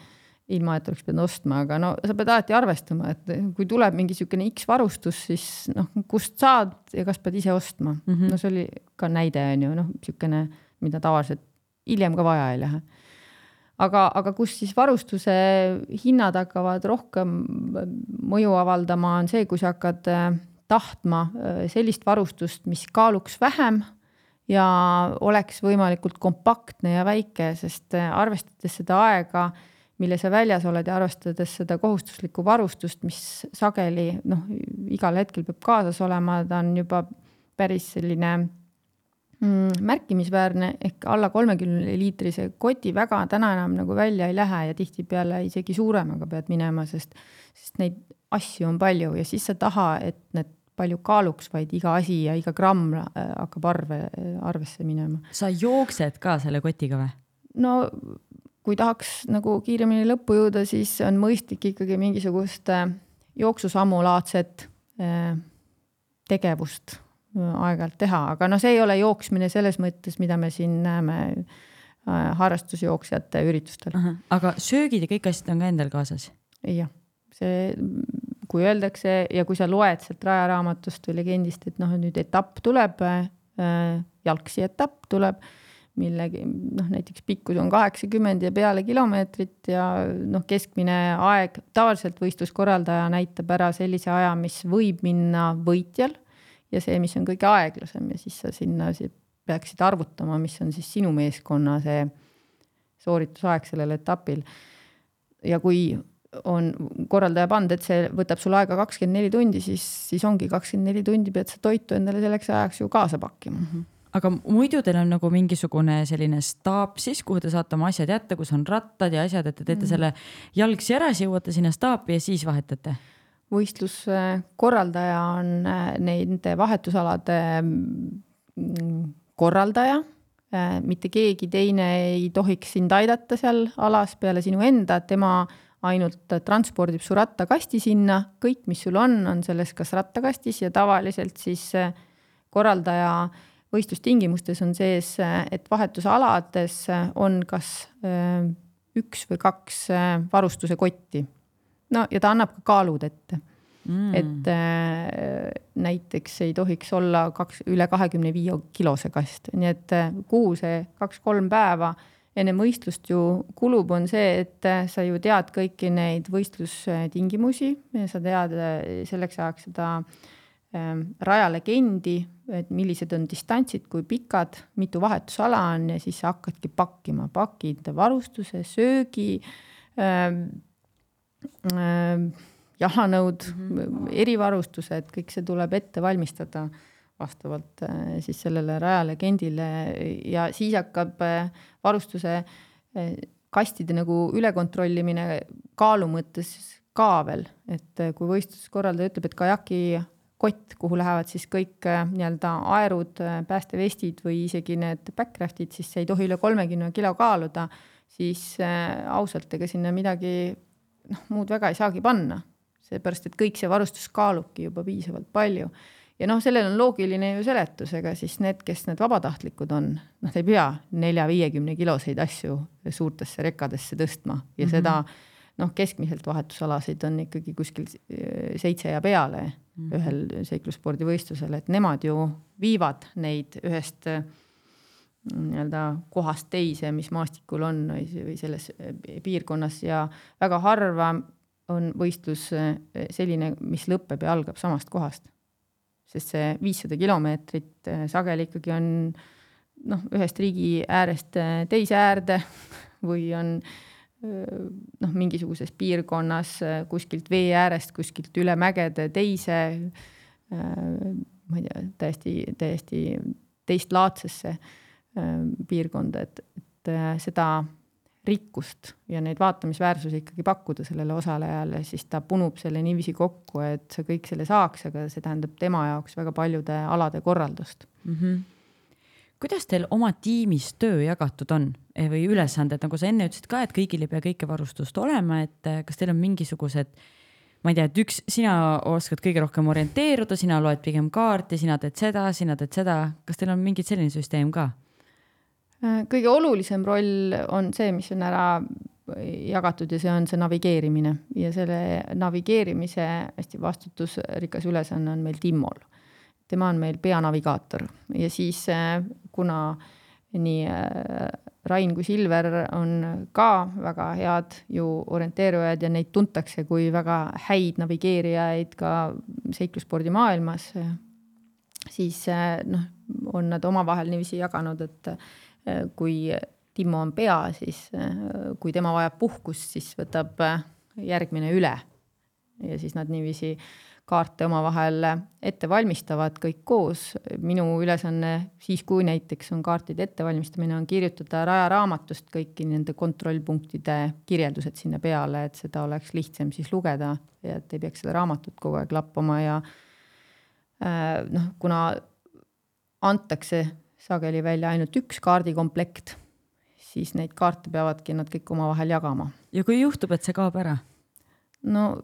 ilma, et oleks pidanud ostma, aga no sa pead alati arvestama, et kui tuleb mingi niisugune X varustus, siis noh, kust saad ja kas pead ise ostma mm. -hmm. no see oli ka näide on ju, noh, niisugune, mida tavaliselt hiljem ka vaja ei lähe. Aga, aga kus siis varustuse hinnad hakkavad rohkem mõju avaldama, on see, kui sa hakkad äh, tahtma äh, sellist varustust, mis kaaluks vähem ja oleks võimalikult kompaktne ja väike, sest äh, arvestades seda aega mille sa väljas oled ja arvestades seda kohustuslikku varustust, mis sageli noh, igal hetkel peab kaasas olema, ta on juba päris selline märkimisväärne ehk alla kolmekümne liitrise koti väga täna enam nagu välja ei lähe ja tihtipeale isegi suuremaga pead minema, sest, sest neid asju on palju ja siis sa taha, et need palju kaaluks, vaid iga asi ja iga gramm äh, hakkab arve, arvesse minema. sa jooksed ka selle kotiga või? no kui tahaks nagu kiiremini lõppu jõuda, siis on mõistlik ikkagi mingisugust äh, jooksusammulaadset äh, tegevust aeg-ajalt teha, aga noh, see ei ole jooksmine selles mõttes, mida me siin näeme harrastusjooksjate üritustel. aga söögid ja kõik asjad on ka endal kaasas? jah, see, kui öeldakse ja kui sa loed sealt rajaraamatust või legendist, et noh, nüüd etapp tuleb äh,, jalgsi etapp tuleb millegi noh, näiteks pikkus on kaheksakümmend ja peale kilomeetrit ja noh, keskmine aeg, tavaliselt võistluskorraldaja näitab ära sellise aja, mis võib minna võitjal ja see, mis on kõige aeglasem ja siis sa sinna peaksid arvutama, mis on siis sinu meeskonna see sooritusaeg sellel etapil. ja kui on korraldaja pannud, et see võtab sul aega kakskümmend neli tundi, siis, siis ongi kakskümmend neli tundi pead sa toitu endale selleks ajaks ju kaasa pakkima mm. -hmm aga muidu teil on nagu mingisugune selline staap siis, kuhu te saate oma asjad jätta, kus on rattad ja asjad, et te teete mm. selle jalgsi ära, siis jõuate sinna staapi ja siis vahetate? Võistluskorraldaja on äh, nende vahetusalade mm, korraldaja. Äh, mitte keegi teine ei tohiks sind aidata seal alas peale sinu enda, tema ainult transpordib su rattakasti sinna, kõik, mis sul on, on selles kas rattakastis ja tavaliselt siis äh, korraldaja võistlustingimustes on sees, et vahetusalades on kas üks või kaks varustuse kotti. No ja ta annab ka kaalud ette. Mm.. et äh, näiteks ei tohiks olla kaks, üle kahekümne viie kilose kast, nii et kuhu see kaks-kolm päeva enne võistlust ju kulub, on see, et sa ju tead kõiki neid võistlustingimusi, sa tead selleks ajaks seda äh, rajalegendi, et millised on distantsid, kui pikad, mitu vahetusala on ja siis sa hakkadki pakkima, pakid varustuse, söögi ähm, jalanõud mm, -hmm. erivarustused, kõik see tuleb ette valmistada vastavalt äh, siis sellele rajalegendile ja siis hakkab äh, varustuse äh, kastide nagu ülekontrollimine kaalu mõttes ka veel, et äh, kui võistluskorraldaja ütleb, et kajaki kott, kuhu lähevad siis kõik äh, nii-öelda aerud, äh, päästevestid või isegi need backraft'id, siis see ei tohi üle kolmekümne kilo kaaluda, siis äh, ausalt, ega sinna midagi noh, muud väga ei saagi panna. seepärast, et kõik see varustus kaalubki juba piisavalt palju. ja noh, sellel on loogiline ju seletus, ega siis need, kes need vabatahtlikud on, noh, ei pea nelja-viiekümne kiloseid asju suurtesse rekkadesse tõstma ja mm -hmm. seda noh, keskmiselt vahetusalasid on ikkagi kuskil seitse ja peale mm. ühel seiklusspordivõistlusel, et nemad ju viivad neid ühest nii-öelda kohast teise, mis maastikul on või, või selles piirkonnas ja väga harva on võistlus selline, mis lõpeb ja algab samast kohast. sest see viissada kilomeetrit sageli ikkagi on noh, ühest riigi äärest teise äärde või on noh, mingisuguses piirkonnas kuskilt vee äärest, kuskilt üle mägede teise, ma ei tea, täiesti, täiesti teistlaadsesse piirkonda, et, et seda rikkust ja neid vaatamisväärsusi ikkagi pakkuda sellele osalejale, siis ta punub selle niiviisi kokku, et sa kõik selle saaks, aga see tähendab tema jaoks väga paljude alade korraldust mm. -hmm kuidas teil oma tiimis töö jagatud on eh, või ülesanded, nagu sa enne ütlesid ka, et kõigil ei pea kõike varustust olema, et eh, kas teil on mingisugused, ma ei tea, et üks, sina oskad kõige rohkem orienteeruda, sina loed pigem kaarti, sina teed seda, sina teed seda, kas teil on mingi selline süsteem ka? Äh, kõige olulisem roll on see, mis on ära jagatud ja see on see navigeerimine ja selle navigeerimise hästi vastutusrikas ülesanne on meil Timmol. tema on meil peanavigaator ja siis äh, kuna nii äh, Rain kui Silver on ka väga head ju orienteerujad ja neid tuntakse kui väga häid navigeerijaid ka seiklusspordi maailmas, siis noh, on nad omavahel niiviisi jaganud, et kui Timmo on pea, siis kui tema vajab puhkust, siis võtab järgmine üle. ja siis nad niiviisi kaarte omavahel ette valmistavad kõik koos. minu ülesanne siis, kui näiteks on kaartide ettevalmistamine, on kirjutada rajaraamatust kõiki nende kontrollpunktide kirjeldused sinna peale, et seda oleks lihtsam siis lugeda ja et ei peaks seda raamatut kogu aeg lappama ja noh, kuna antakse sageli välja ainult üks kaardikomplekt, siis neid kaarte peavadki nad kõik omavahel jagama. ja kui juhtub, et see kaob ära? no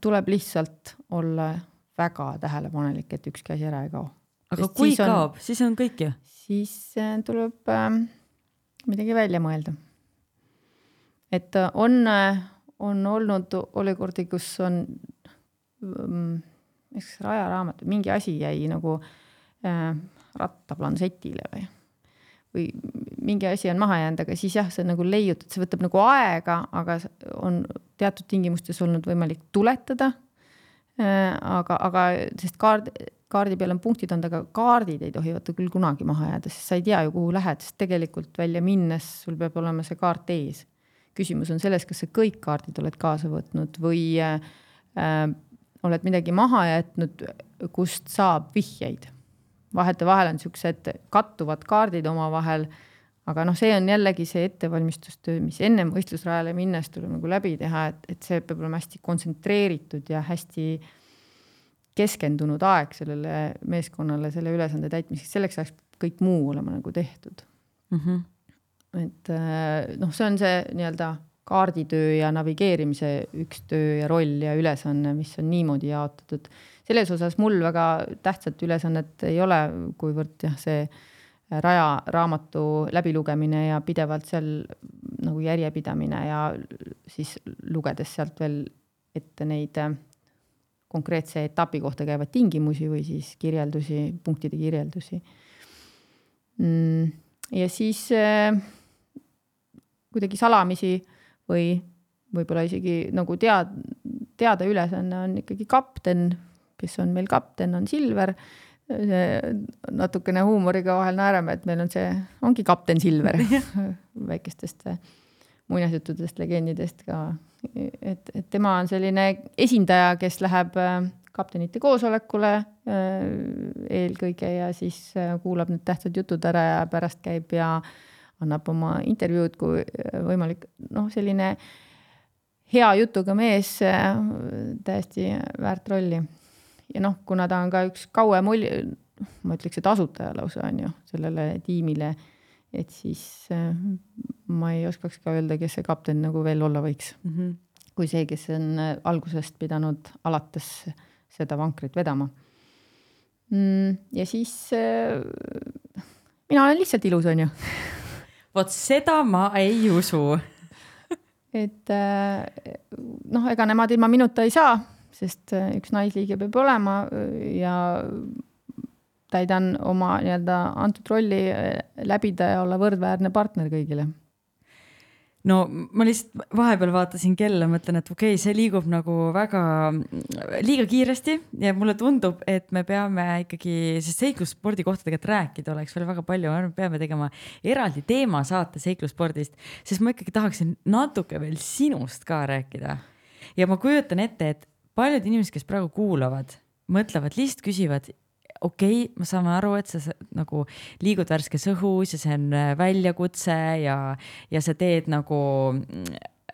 tuleb lihtsalt olla väga tähelepanelik, et ükski asi ära ei kao. aga Sest kui siis on, kaob, siis on kõik ju? siis äh, tuleb äh, midagi välja mõelda. et äh, on, äh, on olnud olukordi, kus on ähm,, eks rajaraamat, mingi asi jäi nagu äh, rattaplansetile või, või mingi asi on maha jäänud, aga siis jah, sa nagu leiutad, see võtab nagu aega, aga on teatud tingimustes olnud võimalik tuletada. Äh, aga, aga sest kaard, kaardi peal on punktid olnud, aga kaardid ei tohi vaata küll kunagi maha jääda, sest sa ei tea ju, kuhu lähed, sest tegelikult välja minnes sul peab olema see kaart ees. küsimus on selles, kas sa kõik kaardid oled kaasa võtnud või äh, oled midagi maha jätnud, kust saab vihjeid vahetevahel on niisugused kattuvad kaardid omavahel, aga noh, see on jällegi see ettevalmistustöö, mis ennem võistlusrajale minnes tuleb nagu läbi teha, et, et see peab olema hästi kontsentreeritud ja hästi keskendunud aeg sellele meeskonnale selle ülesande täitmiseks, selleks ajaks kõik muu olema nagu tehtud mm. -hmm. et äh, noh, see on see nii-öelda kaarditöö ja navigeerimise üks töö ja roll ja ülesanne, mis on niimoodi jaotatud selles osas mul väga tähtsat ülesannet ei ole, kuivõrd jah, see Raja raamatu läbilugemine ja pidevalt seal nagu järjepidamine ja siis lugedes sealt veel ette neid konkreetse etapi kohta käivaid tingimusi või siis kirjeldusi, punktide kirjeldusi. Mm, ja siis äh, kuidagi salamisi või võib-olla isegi nagu tead, teada ülesanne on ikkagi kapten kes on meil kapten, on Silver. natukene huumoriga vahel naerame, et meil on see, ongi kapten Silver väikestest muinasjuttudest, legendidest ka. et, et tema on selline esindaja, kes läheb äh, kaptenite koosolekule äh, eelkõige ja siis äh, kuulab need tähtsad jutud ära ja pärast käib ja annab oma intervjuud, kui võimalik, noh, selline hea jutuga mees, täiesti väärt rolli ja noh, kuna ta on ka üks kauem oli, ma ütleks, et asutaja lausa on ju sellele tiimile, et siis äh, ma ei oskaks ka öelda, kes see kapten nagu veel olla võiks mm. -hmm. kui see, kes on äh, algusest pidanud alates seda vankrit vedama mm,. ja siis äh, mina olen lihtsalt ilus, on ju vot seda ma ei usu et noh, ega nemad ilma minuta ei saa sest äh, üks naisliige peab olema äh, ja täidan oma nii-öelda antud rolli äh, läbida ja olla võrdväärne partner kõigile. No ma lihtsalt vahepeal vaatasin kella, mõtlen, et okei okay,, see liigub nagu väga liiga kiiresti ja mulle tundub, et me peame ikkagi, sest seiklusspordi kohta tegelikult rääkida oleks veel väga palju, me peame tegema eraldi teemasaate seiklusspordist, sest ma ikkagi tahaksin natuke veel sinust ka rääkida. ja ma kujutan ette, et paljud inimesed, kes praegu kuulavad, mõtlevad, lihtsalt küsivad okei okay,, me saame aru, et sa nagu liigud värskes õhus ja see on äh, väljakutse ja, ja sa teed nagu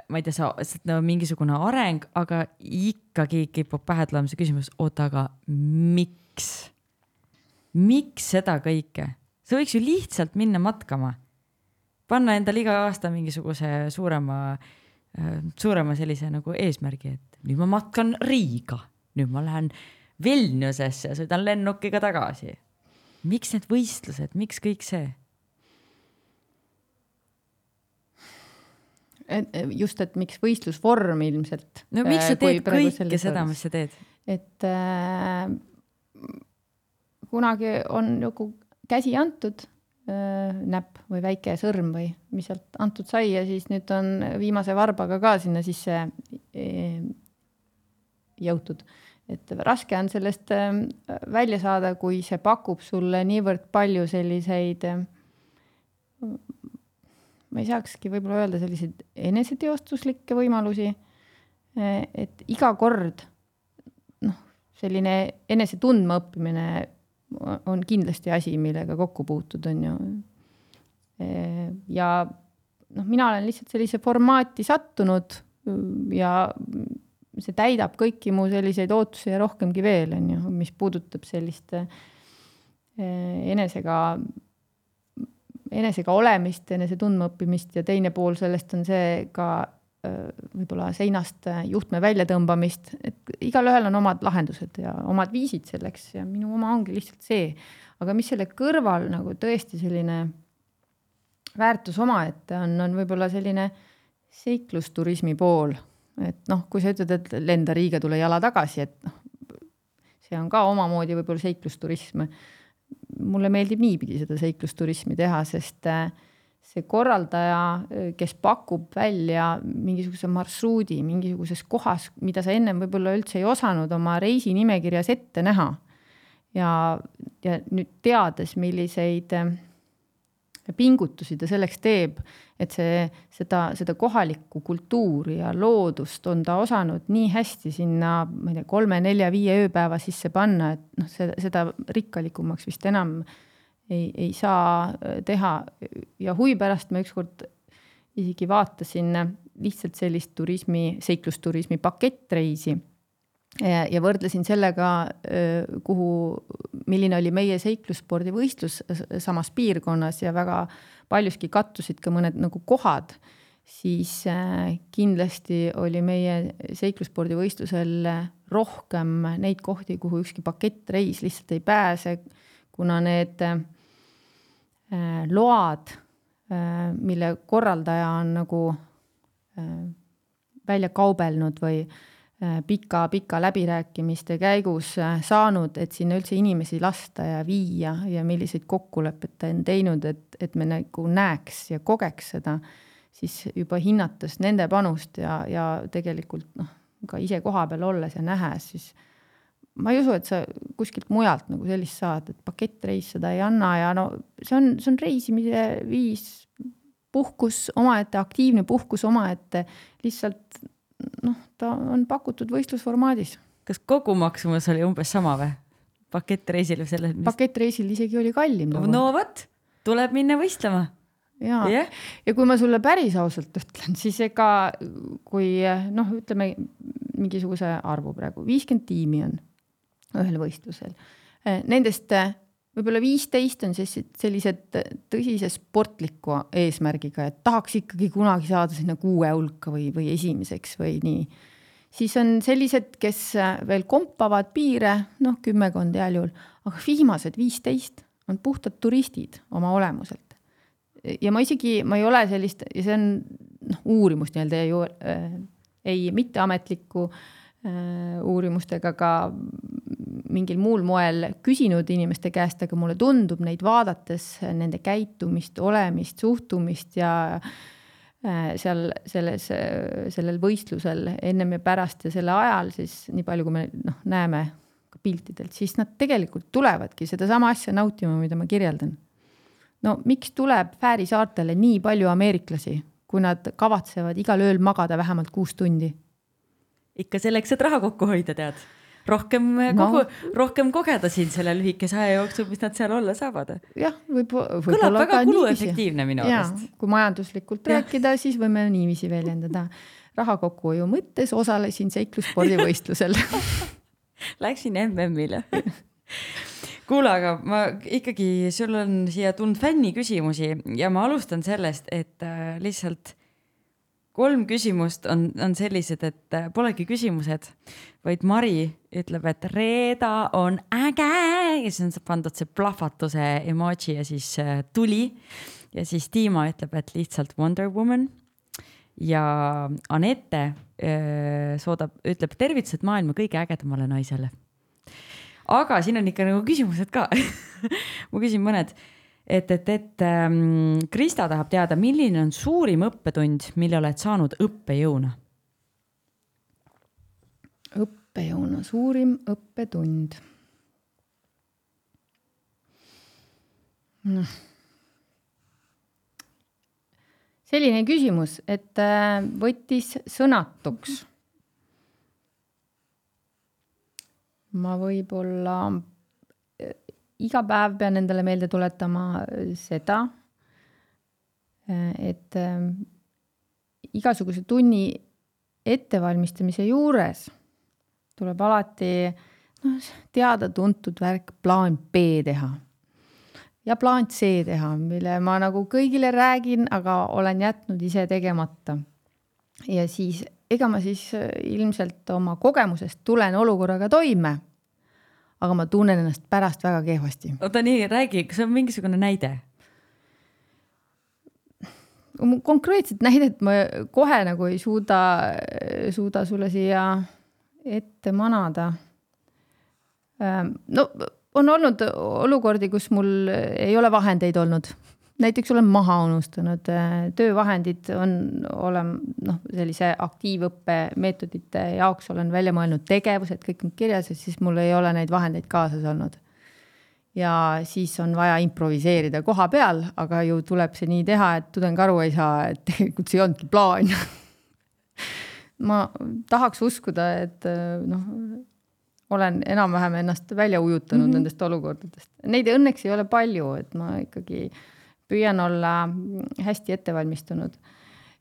ma ei tea, sa, sa oled nagu mingisugune areng, aga ikkagi kipub pähe tulema see küsimus, oota, aga miks? miks seda kõike? sa võiks ju lihtsalt minna matkama. panna endale iga aasta mingisuguse suurema, äh, suurema sellise nagu eesmärgi, et nüüd ma matkan Riiga, nüüd ma lähen Vilniusesse ja sõidan lennukiga tagasi. miks need võistlused, miks kõik see? just, et miks võistlusvorm ilmselt. no miks sa äh, teed kõike seda, mis sa teed? et äh, kunagi on nagu käsi antud äh,, näpp või väike sõrm või mis sealt antud sai ja siis nüüd on viimase varbaga ka sinna sisse äh, jõutud et raske on sellest ähm, välja saada, kui see pakub sulle niivõrd palju selliseid, ähm, ma ei saakski võib-olla öelda selliseid eneseteostuslikke võimalusi. Äh, et iga kord noh, selline enese tundma õppimine on kindlasti asi, millega kokku puutud, on ju. Äh, ja noh, mina olen lihtsalt sellise formaati sattunud ja see täidab kõiki mu selliseid ootusi ja rohkemgi veel, on ju, mis puudutab sellist eh, enesega, enesega olemist, enese tundmaõppimist ja teine pool sellest on see ka eh, võib-olla seinast juhtme väljatõmbamist, et igalühel on omad lahendused ja omad viisid selleks ja minu oma ongi lihtsalt see. aga mis selle kõrval nagu tõesti selline väärtus omaette on, on võib-olla selline seiklusturismi pool et noh, kui sa ütled, et lenda Riiga, tule jala tagasi, et noh, see on ka omamoodi võib-olla seiklusturism. mulle meeldib niipidi seda seiklusturismi teha, sest äh, see korraldaja, äh, kes pakub välja mingisuguse marsruudi mingisuguses kohas, mida sa ennem võib-olla üldse ei osanud oma reisinimekirjas ette näha. ja, ja nüüd teades, milliseid äh, pingutusi ta selleks teeb, et see, seda, seda kohalikku kultuuri ja loodust on ta osanud nii hästi sinna, ma ei tea, kolme-nelja-viie ööpäeva sisse panna, et noh, seda, seda rikkalikumaks vist enam ei, ei saa äh, teha. ja huvi pärast ma ükskord isegi vaatasin lihtsalt sellist turismi, seiklusturismi pakettreisi ja, võrdlesin sellega, kuhu, milline oli meie seiklusspordivõistlus samas piirkonnas ja väga paljuski kattusid ka mõned nagu kohad, siis kindlasti oli meie seiklusspordivõistlusel rohkem neid kohti, kuhu ükski pakettreis lihtsalt ei pääse, kuna need load, mille korraldaja on nagu välja kaubelnud või pika-pika äh, läbirääkimiste käigus äh, saanud, et sinna üldse inimesi lasta ja viia ja milliseid kokkuleppeid ta on teinud, et, et me nagu näeks ja kogeks seda, siis juba hinnates nende panust ja, ja tegelikult noh, ka ise kohapeal olles ja nähes, siis ma ei usu, et sa kuskilt mujalt nagu sellist saad, et pakettreis seda ei anna ja no see on, see on reisimise viis, puhkus omaette, aktiivne puhkus omaette, lihtsalt noh, ta on pakutud võistlusformaadis. kas kogumaksumus oli umbes sama või? pakettreisil või selles mis...? pakettreisil isegi oli kallim. no vot, tuleb minna võistlema. ja yeah., ja kui ma sulle päris ausalt ütlen, siis ega kui noh, ütleme mingisuguse arvu praegu, viiskümmend tiimi on ühel võistlusel. Nendest võib-olla viisteist on siis sellised tõsise sportliku eesmärgiga, et tahaks ikkagi kunagi saada sinna kuue hulka või, või esimeseks või nii. siis on sellised, kes veel kompavad piire, noh, kümmekond heal juhul, aga viimased viisteist on puhtad turistid oma olemuselt. ja ma isegi, ma ei ole sellist, see on noh, uurimust nii-öelda äh, ei mitteametlikku äh, uurimust ega ka mingil muul moel küsinud inimeste käest, aga mulle tundub neid vaadates, nende käitumist, olemist, suhtumist ja äh, seal selles, sellel võistlusel ennem ja pärast ja selle ajal, siis nii palju, kui me noh, näeme ka piltidelt, siis nad tegelikult tulevadki sedasama asja nautima, mida ma kirjeldan. no miks tuleb Fääri saartele nii palju ameeriklasi, kui nad kavatsevad igal ööl magada vähemalt kuus tundi? Ikka selleks, et raha kokku hoida, tead rohkem no. kogu, rohkem kogeda siin selle lühikese aja jooksul, mis nad seal olla saavad. jah, võib, võib. kõlab väga kuluefektiivne minu arust. kui majanduslikult ja. rääkida, siis võime niiviisi väljendada. raha kokkuhoiu mõttes osalesin seiklusspordivõistlusel Läksin MM-ile kuule, aga ma ikkagi, sul on siia tulnud fänniküsimusi ja ma alustan sellest, et äh, lihtsalt kolm küsimust on, on sellised, et äh, polegi küsimused, vaid Mari ütleb, et Reeda on äge ja siis on pandud see plahvatuse emoji ja siis äh, tuli. ja siis Dima ütleb, et lihtsalt Wonder Woman. ja Anette äh, soodab, ütleb tervitused maailma kõige ägedamale naisele. aga siin on ikka nagu küsimused ka ma küsin mõned et, et, et ähm, Krista tahab teada, milline on suurim õppetund, mille oled saanud õppejõuna? õppejõuna, suurim õppetund. noh, selline küsimus, et äh, võttis sõnatuks. ma võib-olla iga päev pean endale meelde tuletama äh, seda, äh, et äh, igasuguse tunni ettevalmistamise juures tuleb alati noh, teada-tuntud värk plaan B teha. ja plaan C teha, mille ma nagu kõigile räägin, aga olen jätnud ise tegemata. ja siis ega ma siis ilmselt oma kogemusest tulen olukorraga toime aga ma tunnen ennast pärast väga kehvasti. oota nii, räägi, kas on mingisugune näide? konkreetset näidet ma kohe nagu ei suuda, suuda sulle siia ette manada. Ähm, no on olnud olukordi, kus mul ei ole vahendeid olnud näiteks olen maha unustanud, äh, töövahendid on, olen noh, sellise aktiivõppe meetodite jaoks olen välja mõelnud tegevused, kõik on kirjas ja siis mul ei ole neid vahendeid kaasas olnud. ja siis on vaja improviseerida koha peal, aga ju tuleb see nii teha, et tudeng aru ei saa, et tegelikult see ei olnudki plaan ma tahaks uskuda, et äh, noh, olen enam-vähem ennast välja ujutanud mm -hmm. nendest olukordadest. Neid õnneks ei ole palju, et ma ikkagi äh, püüan olla hästi ettevalmistunud.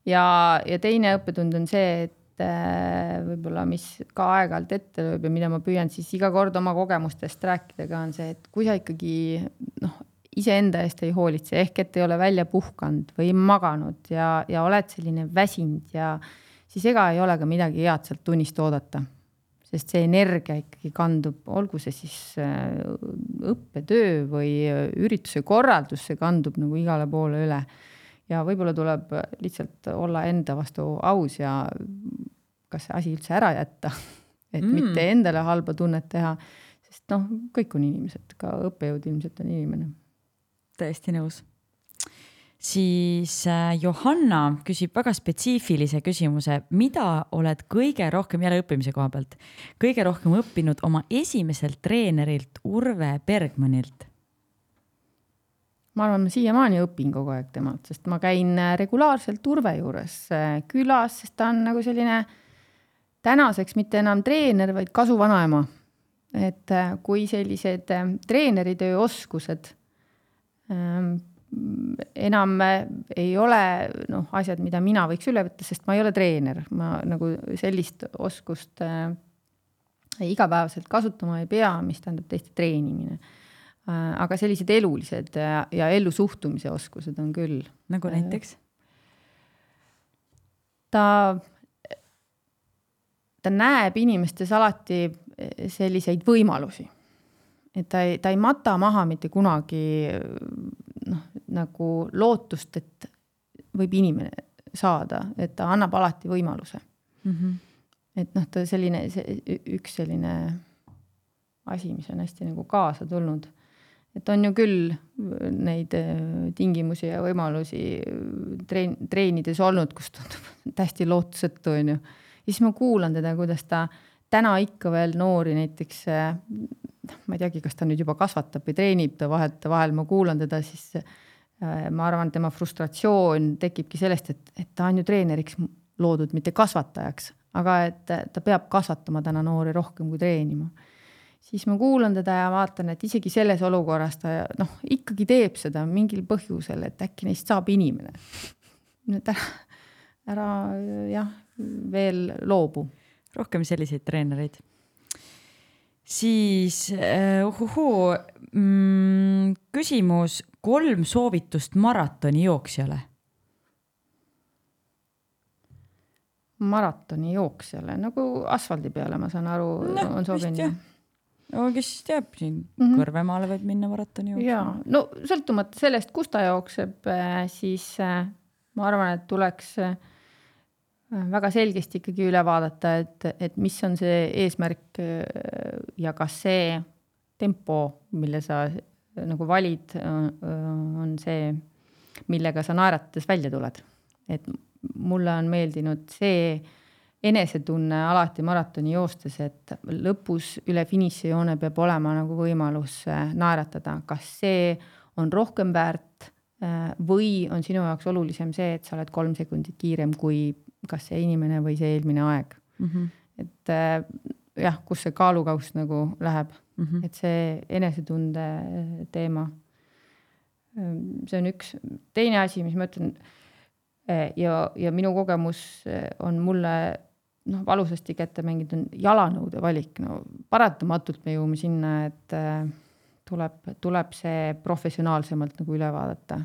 ja, ja teine õppetund on see, et äh, võib-olla, mis ka aeg-ajalt ette lööb ja mida ma püüan siis iga kord oma kogemustest rääkida ka, on see, et kui sa ikkagi noh, iseenda eest ei hoolitse, ehk et ei ole välja puhkanud või maganud ja, ja oled selline väsinud ja siis ega ei ole ka midagi head sealt tunnist oodata sest see energia ikkagi kandub, olgu see siis äh, õppetöö või äh, ürituse korraldus, see kandub nagu igale poole üle. ja võib-olla tuleb lihtsalt olla enda vastu aus ja kas see asi üldse ära jätta, et mm. mitte endale halba tunnet teha, sest noh, kõik on inimesed, ka õppejõud ilmselt on inimene. täiesti nõus siis äh, Johanna küsib väga spetsiifilise küsimuse, mida oled kõige rohkem, jälle õppimise koha pealt, kõige rohkem õppinud oma esimeselt treenerilt Urve Bergmanilt? ma arvan, ma siiamaani õpin kogu aeg temalt, sest ma käin äh, regulaarselt Urve juures äh, külas, sest ta on nagu selline tänaseks mitte enam treener, vaid kasuvanaema. et kui sellised treeneritöö oskused ähm, enam ei ole noh, asjad, mida mina võiks üle võtta, sest ma ei ole treener, ma nagu sellist oskust äh, igapäevaselt kasutama ei pea, mis tähendab tõesti treenimine äh,. aga sellised elulised ja, ja ellu suhtumise oskused on küll. nagu äh, näiteks? ta, ta näeb inimestes alati selliseid võimalusi et ta ei, ta ei mata maha mitte kunagi noh, nagu lootust, et võib inimene saada, et ta annab alati võimaluse mm. -hmm. et noh, ta selline, see üks selline asi, mis on hästi nagu kaasa tulnud, et on ju küll neid tingimusi ja võimalusi treen-, treenides olnud, kus tundub täiesti lootusetu, on ju. ja siis ma kuulan teda, kuidas ta täna ikka veel noori näiteks, noh, ma ei teagi, kas ta nüüd juba kasvatab või treenib, ta vahetevahel ma kuulan teda, siis ma arvan, tema frustratsioon tekibki sellest, et, et ta on ju treeneriks loodud, mitte kasvatajaks, aga et ta peab kasvatama täna noori rohkem kui treenima. siis ma kuulan teda ja vaatan, et isegi selles olukorras ta noh, ikkagi teeb seda mingil põhjusel, et äkki neist saab inimene. et ära, ära jah, veel loobu. rohkem selliseid treenereid siis uh, uhuhuu mm,, küsimus kolm soovitust maratonijooksjale maratonijooksjale, nagu asfaldi peale, ma saan aru no,, on sobinud. no kes teab, siin mm -hmm. Kõrvemaale võib minna maratoni jooksma. jaa, no sõltumata sellest, kus ta jookseb, äh, siis äh, ma arvan, et tuleks äh, väga selgesti ikkagi üle vaadata, et, et mis on see eesmärk ja kas see tempo, mille sa nagu valid, on see, millega sa naeratades välja tuled. et mulle on meeldinud see enesetunne alati maratoni joostes, et lõpus üle finišijoone peab olema nagu võimalus äh, naeratada, kas see on rohkem väärt äh, või on sinu jaoks olulisem see, et sa oled kolm sekundit kiirem kui kas see inimene või see eelmine aeg mm. -hmm. et äh, jah, kus see kaalukauss nagu läheb mm, -hmm. et see enesetunde teema. see on üks, teine asi, mis ma ütlen Eh, ja, ja minu kogemus eh, on mulle noh, valusasti kätte mänginud, on jalanõude valik, no paratamatult me jõuame sinna, et eh, tuleb, tuleb see professionaalsemalt nagu üle vaadata.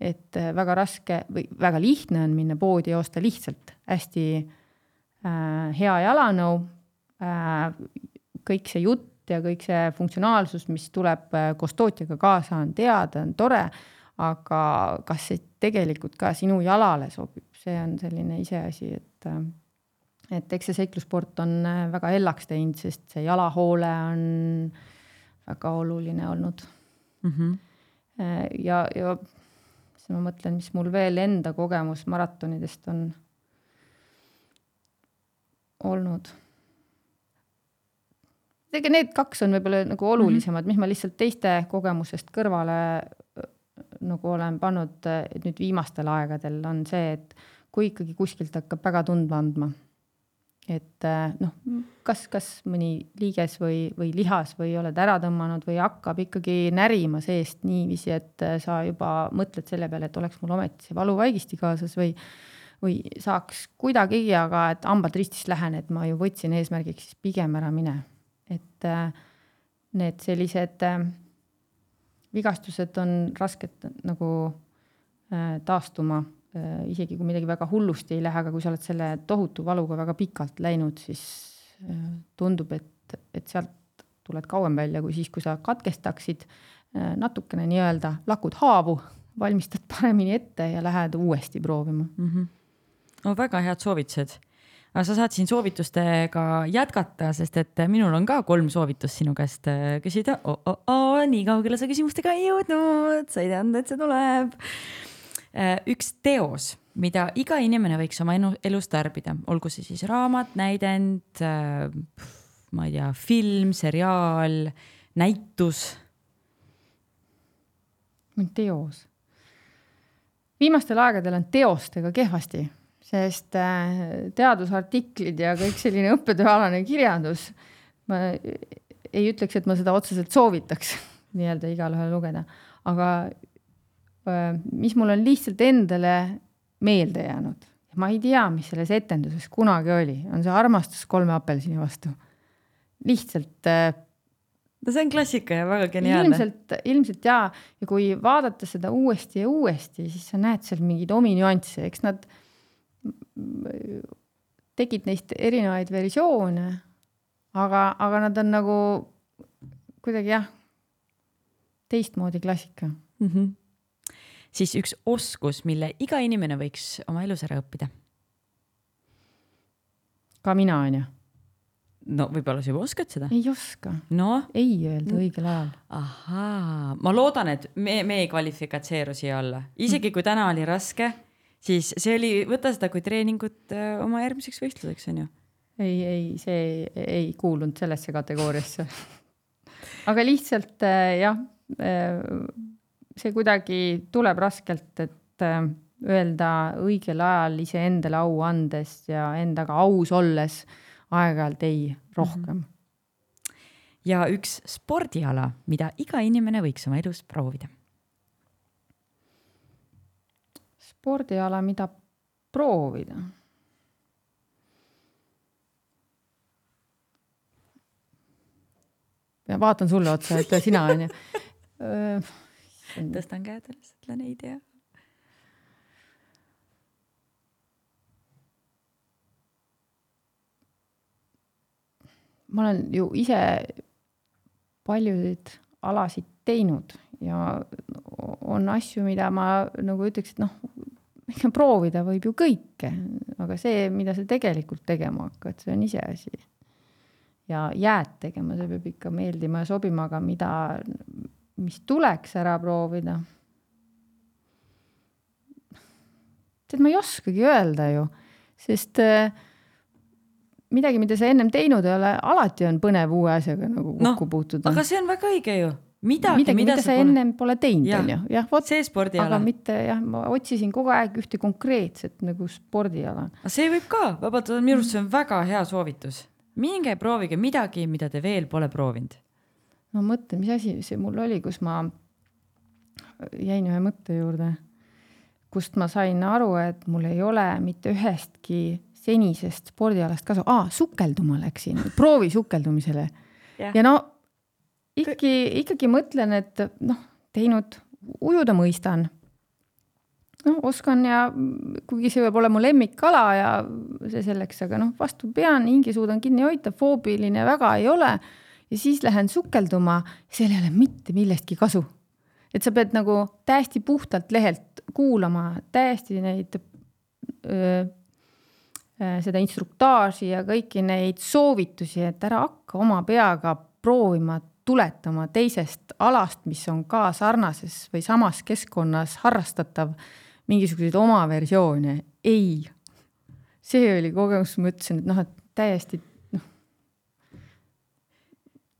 Et väga raske või väga lihtne on minna poodi ja osta lihtsalt hästi äh, hea jalanõu äh,. kõik see jutt ja kõik see funktsionaalsus, mis tuleb koos tootjaga kaasa, on teada, on tore aga kas see tegelikult ka sinu jalale sobib, see on selline iseasi, et et eks see seiklussport on väga hellaks teinud, sest see jalahoole on väga oluline olnud mm. -hmm. ja, ja siis ma mõtlen, mis mul veel enda kogemus maratonidest on olnud. tegelikult need kaks on võib-olla nagu olulisemad mm, -hmm. mis ma lihtsalt teiste kogemusest kõrvale nagu olen pannud nüüd viimastel aegadel, on see, et kui ikkagi kuskilt hakkab väga tundma andma, et noh, kas, kas mõni liiges või, või lihas või oled ära tõmmanud või hakkab ikkagi närima seest niiviisi, et sa juba mõtled selle peale, et oleks mul ometi see valuvaigisti kaasas või või saaks kuidagigi, aga et hambad ristist lähen, et ma ju võtsin eesmärgiks siis pigem ära mine. et need sellised vigastused on rasked nagu äh, taastuma äh,, isegi kui midagi väga hullusti ei lähe, aga kui sa oled selle tohutu valuga väga pikalt läinud, siis äh, tundub, et, et sealt tuled kauem välja kui siis, kui sa katkestaksid äh, natukene nii-öelda, lakud haavu, valmistad paremini ette ja lähed uuesti proovima mm. -hmm. no väga head soovitused aga sa saad siin soovitustega jätkata, sest et minul on ka kolm soovitust sinu käest äh, küsida oh,. Oh, oh, nii kaugele sa küsimustega ei jõudnud, sa ei teadnud, et see tuleb. Äh, üks teos, mida iga inimene võiks oma elus tarbida, olgu see siis raamat, näidend, äh, ma ei tea, film, seriaal, näitus. teos. viimastel aegadel on teostega kehvasti sest äh, teadusartiklid ja kõik selline õppetööalane kirjandus, ma ei ütleks, et ma seda otseselt soovitaks nii-öelda igale lugeda, aga mis mul on lihtsalt endale meelde jäänud, ma ei tea, mis selles etenduses kunagi oli, on see armastus kolme apelsini vastu. lihtsalt äh, no see on klassika ja väga geniaalne. ilmselt, ilmselt jaa, ja kui vaadata seda uuesti ja uuesti, siis sa näed seal mingeid omi nüansse, eks nad äh, tegid neist erinevaid versioone, aga, aga nad on nagu kuidagi jah, teistmoodi klassika mm. -hmm. Siis üks oskus, mille iga inimene võiks oma elus ära õppida. ka mina, on ju. no võib-olla sa juba oskad seda? ei oska. noh. ei öelda õigel ajal. ahaa, ma loodan, et me, me ei kvalifikatseeru siia alla, isegi kui täna oli raske, siis see oli, võta seda kui treeningut äh, oma järgmiseks võistluseks, on ju. ei, ei, see ei, ei kuulunud sellesse kategooriasse aga lihtsalt äh, jah, äh, see kuidagi tuleb raskelt, et äh, öelda õigel ajal iseendale au andes ja endaga aus olles aeg-ajalt ei rohkem. ja üks spordiala, mida iga inimene võiks oma elus proovida. spordiala, mida proovida vaatan sulle otsa, et sina on ju. Tõstan käed üles, ütlen ei tea. ma olen ju ise paljusid alasid teinud ja on asju, mida ma nagu ütleks, et noh, proovida võib ju kõike, aga see, mida sa tegelikult tegema hakkad, see on iseasi ja jääd tegema, see peab ikka meeldima ja sobima, aga mida, mis tuleks ära proovida. tead, ma ei oskagi öelda ju, sest äh, midagi, mida sa ennem teinud ei ole, alati on põnev uue asjaga nagu kokku no, puutuda. aga see on väga õige ju. midagi, midagi, mida, mida sa pole... ennem pole teinud, on ju, jah, vot. see spordiala. aga mitte jah, ma otsisin kogu aeg ühte konkreetset nagu spordiala. see võib ka, vabandust, minu arust see on väga hea soovitus minge proovige midagi, mida te veel pole proovinud. Ma mõtlen, mis asi see mul oli, kus ma jäin ühe mõtte juurde, kust ma sain aru, et mul ei ole mitte ühestki senisest spordialast kasu, aa, sukelduma läksin, proovi sukeldumisele. Ja, ja no ikkagi, ikkagi mõtlen, et noh, teinud, ujuda mõistan. Noh, oskan ja kuigi see võib olla mu lemmikkala ja see selleks, aga noh, vastu pean, hinge suudan kinni hoida, foobiline väga ei ole. Ja siis lähen sukelduma, seal ei ole mitte millestki kasu. et sa pead nagu täiesti puhtalt lehelt kuulama täiesti neid öö, seda instruktaaži ja kõiki neid soovitusi, et ära hakka oma peaga proovima tuletama teisest alast, mis on ka sarnases või samas keskkonnas harrastatav mingisuguseid oma versioone, ei. see oli kogemus, ma ütlesin, et noh, et täiesti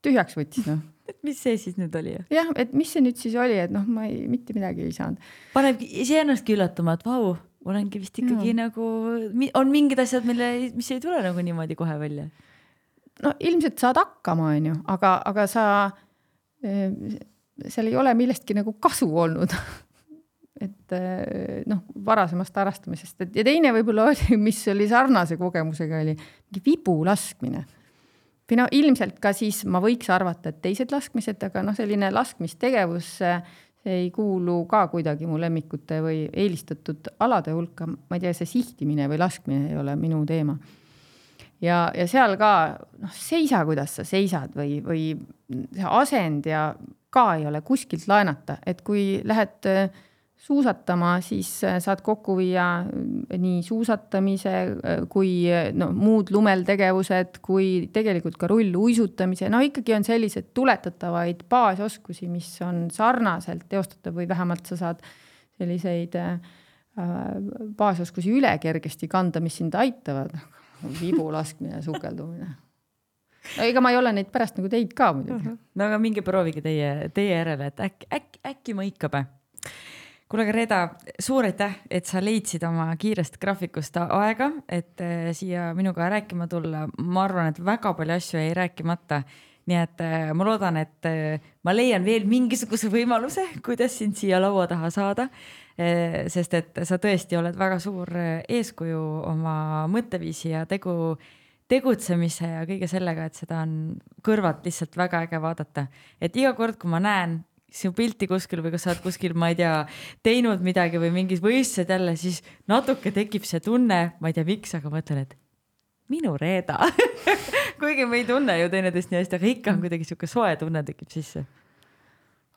tühjaks võttis noh et mis see siis nüüd oli? jah, et mis see nüüd siis oli, et noh, ma ei, mitte midagi ei saanud. paneb iseennastki üllatama, et vau, olengi vist ikkagi ja. nagu, on mingid asjad, mille, mis ei tule nagu niimoodi kohe välja. no ilmselt saad hakkama, onju, aga, aga sa, eh, seal ei ole millestki nagu kasu olnud et eh, noh, varasemast harrastamisest, et ja teine võib-olla oli, mis oli sarnase kogemusega, oli mingi vibu laskmine. Või no ilmselt ka siis ma võiks arvata, et teised laskmised, aga noh, selline laskmistegevus, ei kuulu ka kuidagi mu lemmikute või eelistatud alade hulka, ma ei tea, see sihtimine või laskmine ei ole minu teema. ja, ja seal ka noh, seisa, kuidas sa seisad või, või see asend ja ka ei ole kuskilt laenata, et kui lähed äh, suusatama, siis äh, saad kokku viia äh, nii suusatamise äh, kui no muud lumel tegevused, kui tegelikult ka rulluisutamise, no ikkagi on selliseid tuletatavaid baasoskusi, mis on sarnaselt teostatav või vähemalt sa saad selliseid baasoskusi üle kergesti kanda, mis sind aitavad. vibu laskmine, sukeldumine no ega ma ei ole neid pärast nagu teinud ka muidugi. no aga minge proovige teie, teie järele, et äkki, äkki, äkki mõikab kuule, aga Reeda, suur aitäh, et sa leidsid oma kiirest graafikust aega, et äh, siia minuga rääkima tulla. ma arvan, et väga palju asju jäi rääkimata. nii et äh, ma loodan, et äh, ma leian veel mingisuguse võimaluse, kuidas sind siia laua taha saada. sest et sa tõesti oled väga suur eeskuju oma mõtteviisi ja tegu tegutsemise ja kõige sellega, et seda on kõrvalt lihtsalt väga äge vaadata. et iga kord, kui ma näen sinu pilti kuskil või kas sa oled kuskil, ma ei tea, teinud midagi või mingid võistlused jälle, siis natuke tekib see tunne, ma ei tea, miks, aga mõtlen, et minu Reeda kuigi me ei tunne ju teineteist nii hästi, aga ikka on kuidagi sihuke soe tunne tekib sisse.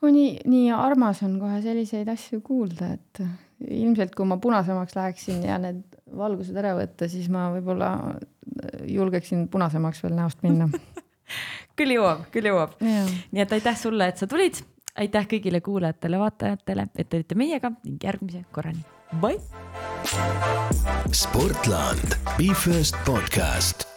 nii, nii armas on kohe selliseid asju kuulda, et ilmselt kui ma punasemaks läheksin ja need valgused ära võtta, siis ma võib-olla julgeksin punasemaks veel näost minna küll jõuab, küll jõuab. nii et aitäh sulle, et sa tulid, aitäh kõigile kuulajatele-vaatajatele, et te olite meiega ning järgmise korrani. Bye. Sportland, Be First podcast